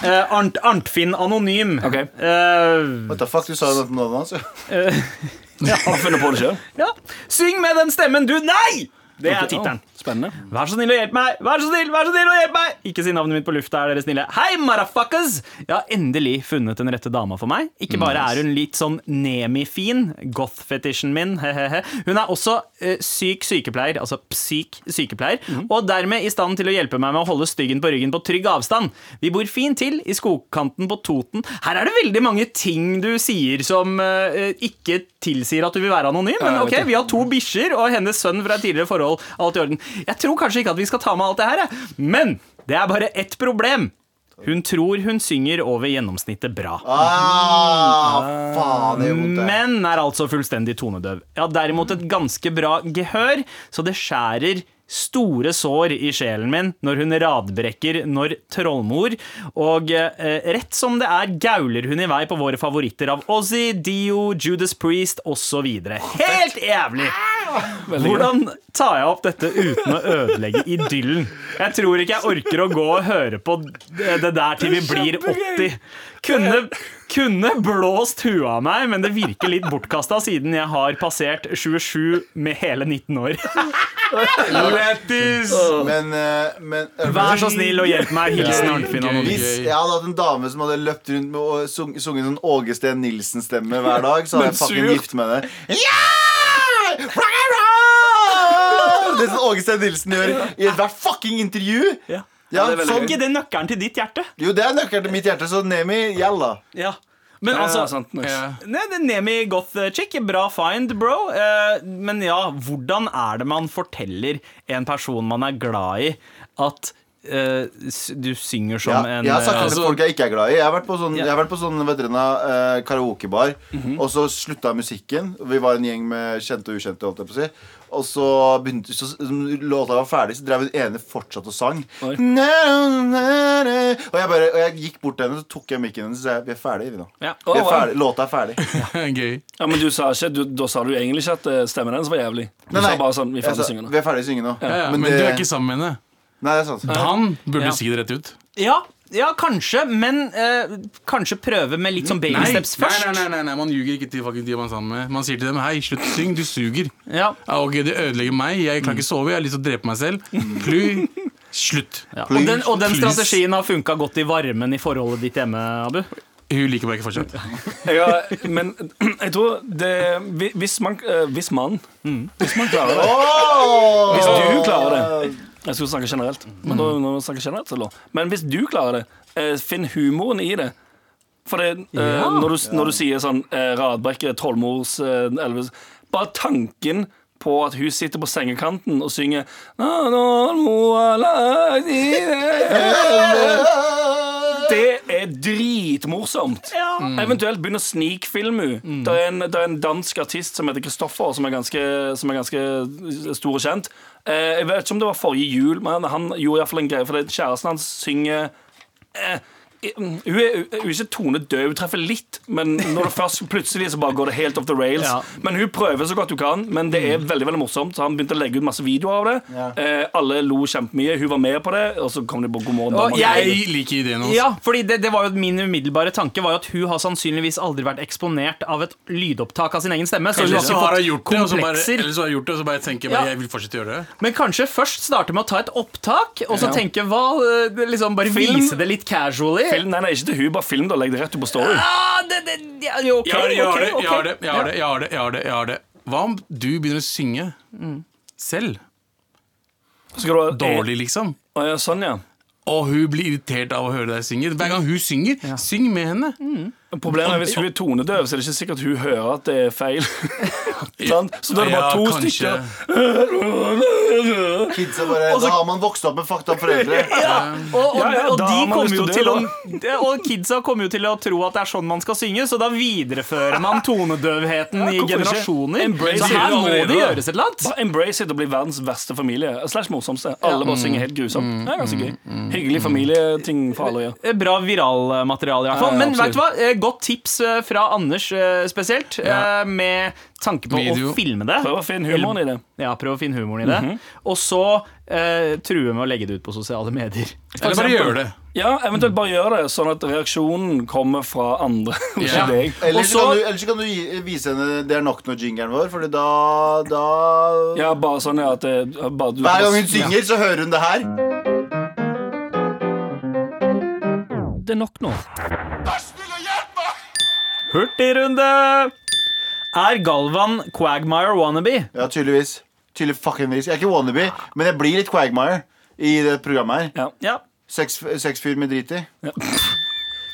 Eh, Arnt, Arntfinn Anonym. Ok. Eh, What the fuck, du sa jo noe om (laughs) ja. Har funnet på det sjøl. ja. Syng med den stemmen du Nei! Det er tittelen. Spennende. Vær så snill og hjelp meg! Vær så snill, vær så snill og hjelp meg! Ikke si navnet mitt på lufta, er dere snille. Hei, motherfuckers! Jeg har endelig funnet den rette dama for meg. Ikke bare er hun litt sånn Nemi-fin, goth-fetisjen min, (laughs) he-he-he. Hun er også eh, syk sykepleier, altså psyk sykepleier, og dermed i stand til å hjelpe meg med å holde styggen på ryggen på trygg avstand. Vi bor fint til i skogkanten på Toten. Her er det veldig mange ting du sier som eh, ikke tilsier at du vil være anonym, men ok, vi har to bikkjer og hennes sønn fra et tidligere forhold. Alt i orden. Jeg tror kanskje ikke at vi skal ta med alt det her, men det er bare ett problem. Hun tror hun synger over gjennomsnittet bra. Ah, faen, det vondt. Men er altså fullstendig tonedøv. Ja, derimot et ganske bra gehør, så det skjærer store sår i sjelen min når hun radbrekker når trollmor, og eh, rett som det er gauler hun i vei på våre favoritter av Ozzy, Dio, Judas Priest osv. Helt jævlig! Hvordan tar jeg opp dette uten å ødelegge idyllen? Jeg tror ikke jeg orker å gå og høre på det der til vi blir 80. Kunne, kunne blåst huet av meg, men det virker litt bortkasta siden jeg har passert 27 med hele 19 år. Lættis! Men, eh, men Vær så snill og hjelp meg. Hilsen Ja, Arnfinn gøy. Hvis jeg hadde hatt en dame som hadde løpt rundt med og sung, sunget sånn Åge Steen Nilsen-stemme hver dag, så hadde jeg faktisk fucking gift med det. Ja! Det som Åge Steen Nilsen gjør i ethvert fucking intervju. Ja. Ja, det er veldig sånn, Ikke det nøkkelen til ditt hjerte? jo, det er nøkkelen til mitt hjerte, så Nemi, gjelder Ja. Men Ja, altså sant, nice. Ja. Nei, det er Nemi Goth Chick, bra find, bro. Eh, men ja, hvordan er det man forteller en person man er glad i, at eh, s- du synger som Ja, en jeg har sagt eh, det til folk jeg ikke er glad i. Jeg har vært på sånn, Ja. på sånn vet uh, karaokebar, karaokebar, -hmm. og så slutta musikken. Vi var en gjeng med kjente og ukjente. Holdt jeg på å si. Og så begynte så, låta var ferdig, så drev hun ene fortsatt og sang. Oi. Og jeg, bare, og jeg gikk bort til henne, så tok jeg mikken hennes og sa vi er ferdige. Vi nå. Ja. Vi er wow. ferdig. Låta er ferdig. (laughs) Gøy. Ja, men du sa ikke, du, Da sa du egentlig ikke at eh, stemmen hennes var jævlig. Du Nei, nei. sa bare sånn Vi er ferdige å synge nå. vi er ferdig å synge nå. Ja, ja, Men men, det- du er ikke sammen med henne. Nei, det er sant. Han burde Ja. si det rett ut. Ja, ja, kanskje, men eh, kanskje prøve med litt sånn baby steps først. nei, nei, nei, nei, man ljuger ikke til fucking de man er sammen med. Man sier til dem hei, slutt å synge, du suger. Ja. Ja, ok, Det ødelegger meg, jeg kan ikke sove, jeg har lyst til å drepe meg selv. Ply, slutt. Ja. Og, den, og den Please. strategien har funka godt i varmen i forholdet ditt hjemme, Abu. Hun liker meg ikke fortsatt. (laughs) Jeg har, men (clears throat) jeg tror det Hvis man, eh, hvis man Hvis man klarer det Hvis du klarer det Jeg skulle snakke generelt, men da, nå snakker jeg generelt. så. Men hvis du klarer det, eh, finn humoren i det. For det, eh, Ja. når, du, når du sier sånn eh, Radbrekke, Trollmors, eh, Elvis Bare tanken på at hun sitter på sengekanten og synger «Na, na, nå, la, di, det er dritmorsomt. Eventuelt begynne å snikfilme henne. Det, er en- det er en dansk artist som heter Kristoffer, som er ganske, som er ganske stor og kjent. Eh, jeg vet ikke om det var forrige jul, men han gjorde iallfall en greie, for det- kjæresten hans synger eh, hun er, hun er ikke tonedøv, hun treffer litt, men når det først plutselig så bare går det helt off the rails. Ja. Men hun prøver så godt hun kan, men det er veldig veldig morsomt. Så han begynte å legge ut masse videoer av det. Ja. Eh, alle lo kjempemye. Hun var med på det, og så kom de på God morgen Og jeg- liker ideen hans. Ja, fordi det, det var jo Min umiddelbare tanke var jo at hun har sannsynligvis aldri vært eksponert av et lydopptak av sin egen stemme. Så hun har ikke fått gjort det, bare, komplekser. eller så har jeg gjort det, og så bare tenker jeg Ja. bare, jeg vil fortsette å gjøre det. Men kanskje først starte med å ta et opptak, og så Ja. tenke hva eh, liksom Bare Film. vise det litt casually. Film, nei, nei, ikke til hun, bare film det og legg det rett ut på Story. Ah, det, det, ja, jo, ok, Jeg har det, jeg har det, ok, jeg har det, ok. jeg har det, jeg har det, jeg har det, jeg har det. Hva om du begynner å synge selv? Skal du ha Dårlig, liksom. Å, ja, sånn, ja. Og hun blir irritert av å høre deg synge. Hver gang hun synger, syng med henne. Problemet er hvis hun er tonedøv, så er det ikke sikkert hun hører at det er feil. (laughs) Så da er det bare to ja, stykker. Kidsa bare, Da har man vokst opp med fakta up foreldre. (laughs) Og, og, Ja, og, å, og kidsa kommer jo til å tro at det er sånn man skal synge, så da viderefører man tonedøvheten i generasjoner. Embrace Så her må det gjøres et eller annet. Bare embrace it og bli verdens verste familie. Slash morsomste. Alle bare synger helt grusomt. Det er ganske gøy. Hyggelig familieting for alle å gjøre. Eh, Bra viralmateriale, i hvert fall. Men vet du hva? Eh, Godt tips eh, fra Anders eh, spesielt, ja. med tanke på Video. å filme det. Prøv å finne humoren i det. Ja, prøv å finne humoren i det. Mhm. Og så eh, true med å legge det ut på sosiale medier. Eller bare gjør det. Ja, eventuelt bare gjør det, sånn at reaksjonen kommer fra andre. Ja. (laughs) Deg. Eller så kan du, ellers kan du gi- vise henne 'Det er nok nå'-jingeren vår, Fordi da, da Ja, bare sånn ja, at det, bare, du, Hver gang hun synger, så hører hun det her. Det er nok nå. Hurtigrunde! Er Galvan Quagmire wannabe? Ja, tydeligvis. Tydelig fucking risk Jeg er ikke wannabe, men jeg blir litt Quagmire i det programmet her. Ja. Ja. Sex- Sexfyr med drit i.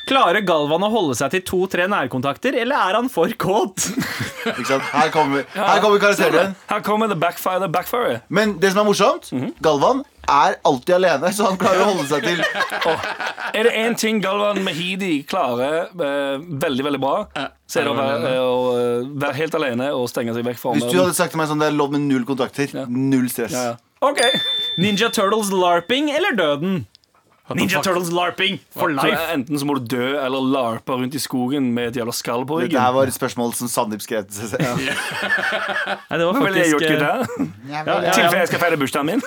Klarer Galvan å holde seg til to-tre nærkontakter, eller er han for kåt? (laughs) Ikke sant? Her kommer, her kommer karakteren. (laughs) Her kommer the backfire, the backfire. Men det som er morsomt, Galvan er alltid alene, så han klarer å holde seg til (laughs) Er det én ting Galvan Mehidi klarer eh, veldig veldig bra, så er det å være, å eh, være helt alene og stenge seg vekk fra Hvis du omverdenen. hadde sagt til meg sånn, det er lov med null kontakter, null stress. Ja, ja. OK. Ninja Turtles larping eller døden? Ninja? Turtles larping for Så life. enten så må du dø eller larpe rundt i skogen med et jævla skall på ryggen. Dette var et spørsmål som Sandeep skrev til seg selv. (laughs) Nei, det var ville jeg gjort, eh, gutta? Ja, ja, I ja. tilfelle jeg skal feire bursdagen min.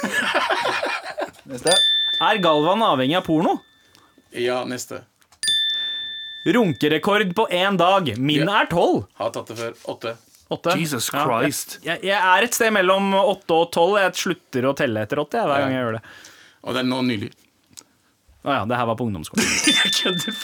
(laughs) Neste. Er Galvan avhengig av porno? Ja, neste. Runkerekord på én dag. Min Ja. er tolv. Har tatt det før. Åtte. Åtte. Jesus Ja, Christ. Jeg, jeg er et sted mellom åtte og tolv. Jeg slutter å telle etter åtte jeg, hver gang jeg gjør det. Og det er nå nylig. Å ja, det her var på ungdomsskolen. (laughs) Jeg kødder.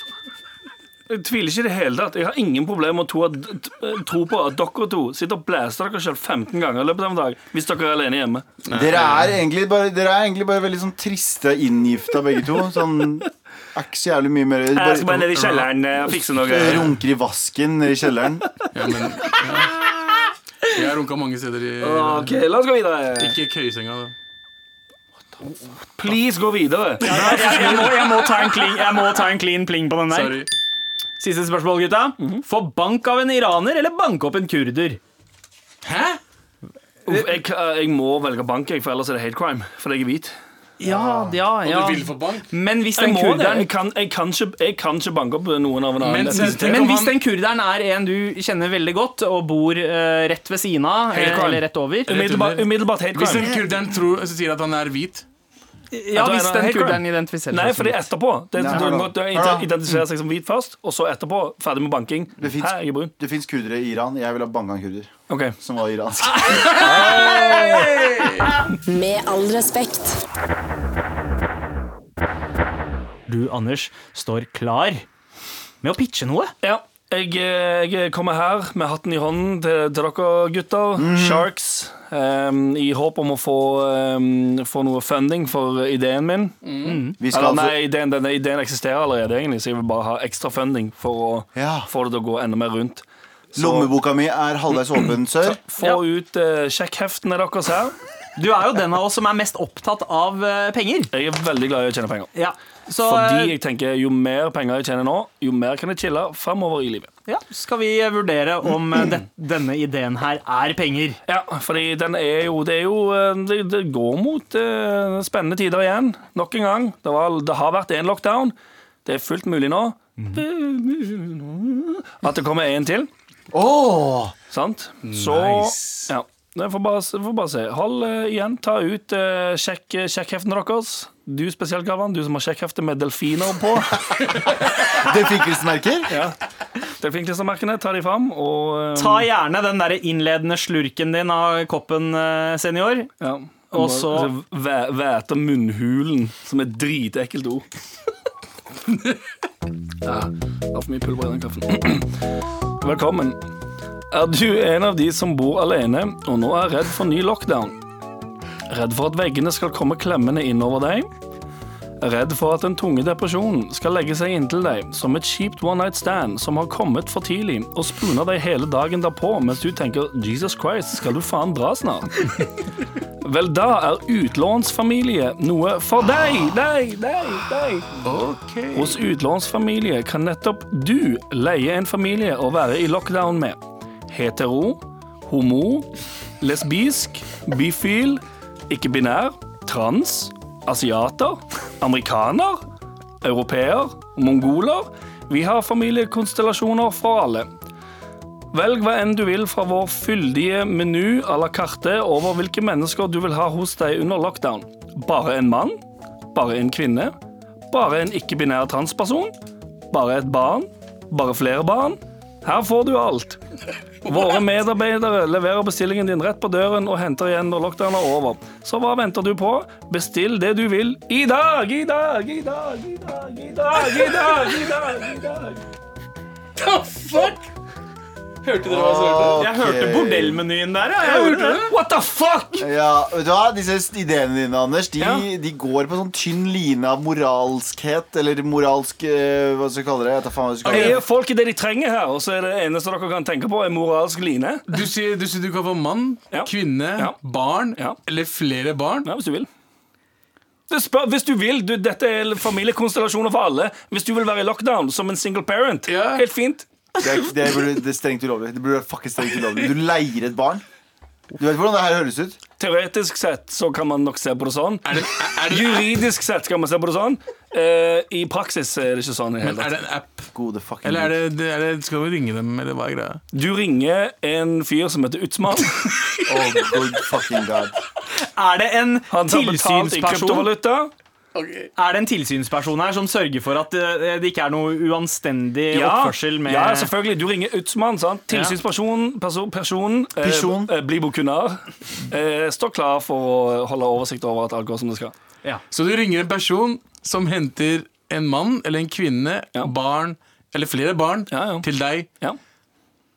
Jeg tviler ikke i det hele tatt. Jeg har ingen problemer med å tro, at, tro på at dere to sitter og blæser dere selv 15 ganger i løpet av en dag hvis dere er alene hjemme. Dere er egentlig bare, dere er egentlig bare veldig sånn triste inngifta, begge to. Sånn er ikke så jævlig mye mer Jeg skal bare ned i kjelleren eh, og fikse noe. Runker i vasken nede i kjelleren. Ja, men ja. Jeg har runka mange steder i Ok, la oss gå videre. Ikke køyesenga, da. Please, gå videre. Jeg, jeg, jeg, må, jeg, må ta en clean, jeg må ta en clean pling på den der. Sorry. Siste spørsmål, gutta. Få bank av en iraner eller banke opp en kurder? Hæ? Jeg, jeg må velge bank, for ellers er det hate crime. For jeg er hvit. Ja, ja, ja. Og du vil få bank? Men hvis den kurderen Jeg kan, jeg kan, ikke, jeg kan ikke banke opp noen av en annen. Men men hvis den kurderen er en du kjenner veldig godt, og bor uh, rett ved siden av, eh, eller rett over Umiddelbart, umiddelbart hate Hvis den kurderen tror, så sier at han er hvit Ja, da hvis den kurderen identifiserer Nei, for det er etterpå det, Nei, Du må identifisere seg som hvit først, og så etterpå ferdig med banking. Det fins er det kurdere i Iran. Jeg ville ha banga en kurder okay. som var iransk. (laughs) Med all respekt. Du, Anders, står klar med å pitche noe. Ja. Jeg, eh, jeg kommer her med hatten i hånden til, til dere gutter. Sharks. um, I håp om å få, um, få noe funding for ideen min. Vi skal Eller, altså nei, ideen, denne ideen eksisterer allerede, egentlig, så jeg vil bare ha ekstra funding for å Ja. få det til å gå enda mer rundt. Så Lommeboka mi er halvveis åpen, (clears throat) sør. få ut uh, sjekkheftene deres her. Du er jo den av oss som er mest opptatt av eh, penger. Jeg er veldig glad i å tjene penger. Ja. Så Fordi eh, jeg tenker jo mer penger jeg tjener nå, jo mer kan jeg chille fremover i livet. ja, skal vi vurdere om eh, det, denne ideen her er penger. Ja, fordi den er jo Det, er jo, eh, det, det går mot uh, spennende tider igjen. Nok en gang. Det, var, det har vært én lockdown. Det er fullt mulig nå. At det kommer en til. Åh, Sant? Så Nice. ja. Det får bare, får bare se. Hold uh, igjen. Ta ut uh, sjekk, sjekkheftene deres. Du spesielt, Gavan. Du som har sjekkhefte med delfiner på. (laughs) Delfinklistmerker? ja. Delfinklistremerkene, ta de fram. Og um... Ta gjerne den der innledende slurken din av koppen, eh, senior. ja. Og så- væ- Væte munnhulen, som er et dritekkelt ord. (laughs) Ja, det var for mye pulver i den kaffen. (clears throat) Velkommen. Er du en av de som bor alene og nå er redd for ny lockdown? Redd for at veggene skal komme klemmende innover deg? Redd for at den tunge depresjonen skal legge seg inntil deg som et kjipt one night stand som har kommet for tidlig og spuna deg hele dagen derpå mens du tenker 'Jesus Christ, skal du faen dra snart'? (laughs) Vel, da er utlånsfamilie noe for deg, deg, deg, deg. Hos utlånsfamilie kan nettopp du leie en familie å være i lockdown med. Hetero, homo, lesbisk, bifil, ikke-binær, trans, asiater, amerikaner, europeer, mongoler. Vi har familiekonstellasjoner for alle. Velg hva enn du vil fra vår fyldige menu à la carte over hvilke mennesker du vil ha hos deg under lockdown. Bare en mann? Bare en kvinne? Bare en ikke-binær transperson? Bare et barn? Bare flere barn? Her får du alt. Våre medarbeidere leverer bestillingen din rett på døren og henter igjen når lockdown er over. Så hva venter du på? Bestill det du vil i dag, i dag, i dag, i dag, i dag, i dag, i dag, i dag. The fuck? Hørte dere hva jeg hørte? Jeg hørte bordellmenyen der, ja. Jeg hørte det. What the fuck? Ja, vet du hva? Disse ideene dine, Anders, de, Ja. de går på sånn tynn line av moralskhet, eller moralsk eh, Hva skal vi kalle det? Jeg tar faen hva jeg skal kalle det. folk det de trenger her, og så er det eneste dere kan tenke på, er moralsk line? Du sier, du sier du kan få mann, Ja. kvinne, Ja. barn Ja. eller flere barn. Ja, hvis du vil. Det spør, hvis du vil, du, Dette er familiekonstellasjoner for alle. Hvis du vil være i lockdown som en single parent, Ja. helt fint. Det er, det, er, det er strengt ulovlig. Det burde være fucking strengt ulovlig. Du leier et barn. Du vet hvordan det her høres ut? Teoretisk sett så kan man nok se på det sånn. Er det, er, det, Juridisk sett kan man se på det sånn. Uh, I praksis er det ikke sånn. i men er det en app? Gode fucking Eller er det, er det, skal vi ringe dem, eller hva er greia? Du ringer en fyr som heter Utsmann. (laughs) Oh, good fucking god. Er det en tilsynsperson? Han tar betalt i tilsynsperson kryptovaluta. Er det en tilsynsperson her som sørger for at eh, det ikke er noe uanstendig Ja, oppførsel med ja, selvfølgelig. Du ringer Utsmann. sant? Tilsynsperson, person, person, eh, Person. eh, Blibo Kunar, eh, står klar for å holde oversikt over at alt går som det skal. Så du ringer en person som henter en mann eller en kvinne, Ja. barn eller flere barn Ja, ja. til deg. Ja.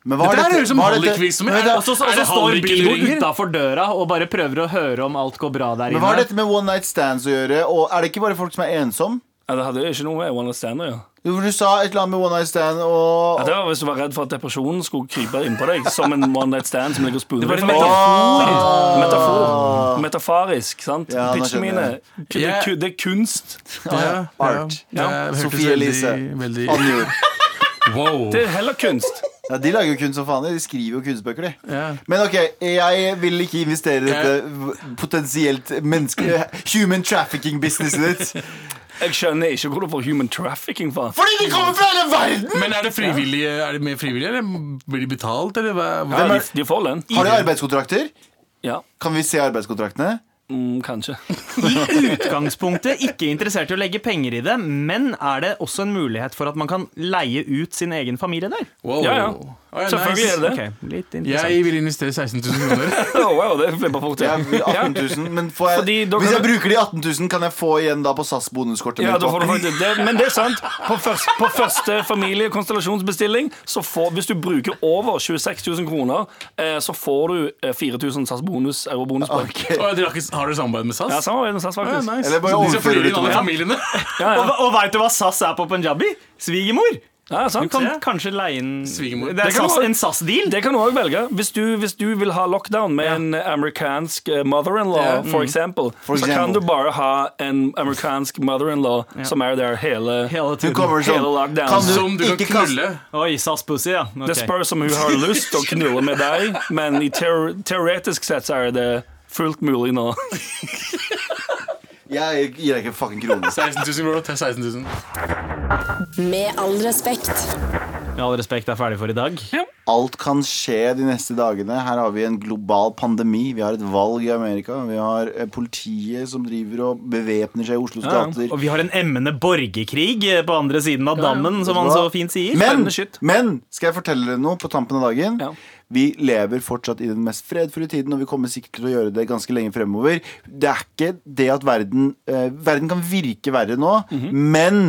Men hva Dette er her høres ut som. Men vet du- Og så, og så står Bilbo utafor døra og bare prøver å høre om alt går bra der inne. Men hva har dette med one night stands å gjøre? Og er det ikke bare folk som er ensom? Ja, det hadde jo ikke noe med One Night Stand å gjøre. Jo, for Du sa et eller annet med one night stand Ja, det var Hvis du var redd for at depresjonen skulle krype innpå deg som en One Night Stand som ligger og spuner Det var en metafor. Oh. Metafor. Metaforisk, sant? Ja, Pitchene mine. Yeah. Det, er kunst det er. Ja, Art. Ja, Sofie Elise. veldig-. Wow. Det er heller kunst. Ja, de lager jo kunst som faen. De skriver jo kunstbøker, de. Ja. Men ok, jeg vil ikke investere i dette potensielt menneske... Human trafficking-businesset ditt. (laughs) Jeg skjønner ikke hvor du får human trafficking fra. Fordi de kommer fra hele verden! Men er det frivillige, er det mer frivillig, eller blir de betalt, eller hva? Ja, de, de får lønn. Har de arbeidskontrakter? Ja, Kan vi se arbeidskontraktene? Mm, kanskje. (laughs) I utgangspunktet ikke interessert i å legge penger i det, men er det også en mulighet for at man kan leie ut sin egen familie der? Wow. Ja, ja. Å, ja, Selvfølgelig nice. er det det. Ok, litt interessant. (laughs) Jeg vil investere 16 000 kroner. Oh, wow, det flipper fort. Ja. 18 000, men får jeg, hvis jeg bruker de 18 000, kan jeg få igjen da på Ja, du på- faktisk det, men det er sant. På, først, på første familiekonstellasjonsbestilling, så får, hvis du bruker over 26 000 kroner, eh, så får du eh, 4000 SAS bonus, eurobonuspoeng. Ok. Å, har, du dere samarbeid med SAS? Ja, samarbeid med SAS, Ja, nice. Eller bare overfører inn til meg. familiene? (laughs) Ja, Og, ja. og veit du hva SAS er på punjabi? Svigermor. Ja, Du sant. kan kanskje leie inn Svigermor. Det er SAS, en SAS-deal. Det kan du òg velge. Hvis du, hvis du vil ha lockdown med en amerikansk eh, mother-in-law, Ja. for eksempel, For så kan du bare ha en amerikansk mother-in-law som er der hele Hele tiden. kommer sånn Hele lockdown. Kan du Som du kan knulle. Oi, SAS-pussy, ja. Okay. Det spørs om hun har lyst til å knulle med deg, men i teor teoretisk sett så er det fullt mulig nå. Jeg gir deg ikke en fucking krone. 16 000 kroner til 16 000. Med all respekt. Med all respekt er ferdig for i dag. Alt kan skje de neste dagene. Her har vi en global pandemi. Vi har et valg i Amerika. Vi har eh, politiet som driver og bevæpner seg i Oslos Ja, gater. Og vi har en emmende borgerkrig eh, på andre siden av dammen, som han så fint sier. Men, men skal jeg fortelle dere noe på tampen av dagen? Ja. Vi lever fortsatt i den mest fredfulle tiden, og vi kommer sikkert til å gjøre det ganske lenge fremover. Det er ikke det at verden eh, Verden kan virke verre nå, Mhm. men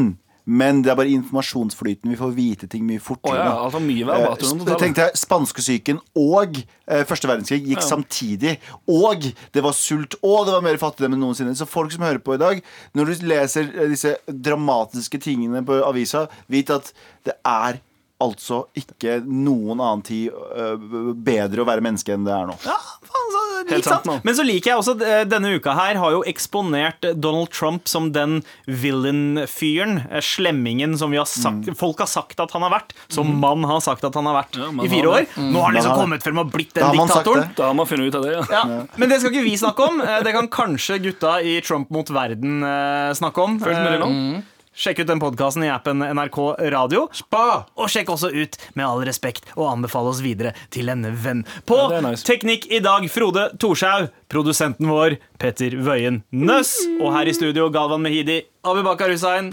men det er bare informasjonsflyten. Vi får vite ting mye fortere. fortere. ja, altså mye verre Eh, tenkte jeg, 1800-tallet. Tenk deg, Spanskesyken og eh, første verdenskrig gikk samtidig. Og det var sult, og det var mer fattigdom enn noensinne. Så folk som hører på i dag, når du leser eh, disse dramatiske tingene på avisa, vit at det er altså ikke noen annen tid eh, bedre å være menneske enn det er nå. Ja, litt sant sant. Men så liker jeg også eh, denne uka her har jo eksponert Donald Trump som den villain-fyren, eh, slemmingen som vi har sagt, folk har sagt at han har vært, som mann har sagt at han har vært Ja, i fire år. Mm. Nå har han liksom kommet frem og blitt den diktatoren. Da har man funnet ut av det, ja. Ja, men det skal ikke vi snakke om. Eh, Det kan kanskje gutta i Trump mot verden snakke om. Følg med det nå. Eh, Sjekk ut den podkasten i appen NRK Radio. Spa! Og sjekk også ut Med all respekt og anbefale oss videre til en venn. På Ja, nice. Teknikk i dag, Frode Thorshaug. Produsenten vår, Petter Wøien Nøss. Og her i studio, Galvan Mehidi, Abubakar Hussein,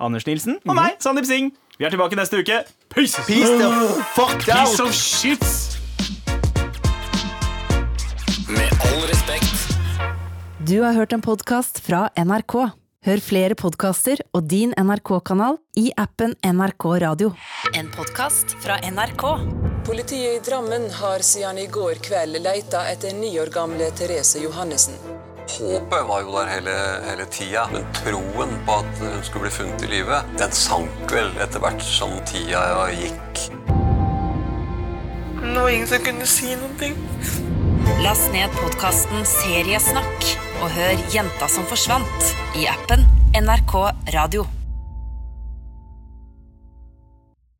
Anders Nilsen og meg, Sandeep Singh. Vi er tilbake neste uke. Peace! Peace the fuck out! Piece of shit! Med all respekt. Du har hørt en podkast fra NRK. Hør flere podkaster og din NRK-kanal i appen NRK Radio. En podkast fra NRK. Politiet i Drammen har siden i går kveld leita etter ni år gamle Therese Johannessen. Håpet var jo der hele, hele tida, men troen på at hun skulle bli funnet i live, den sank vel etter hvert som tida gikk. Last ned podkasten Seriesnakk og hør Jenta som forsvant i appen NRK Radio.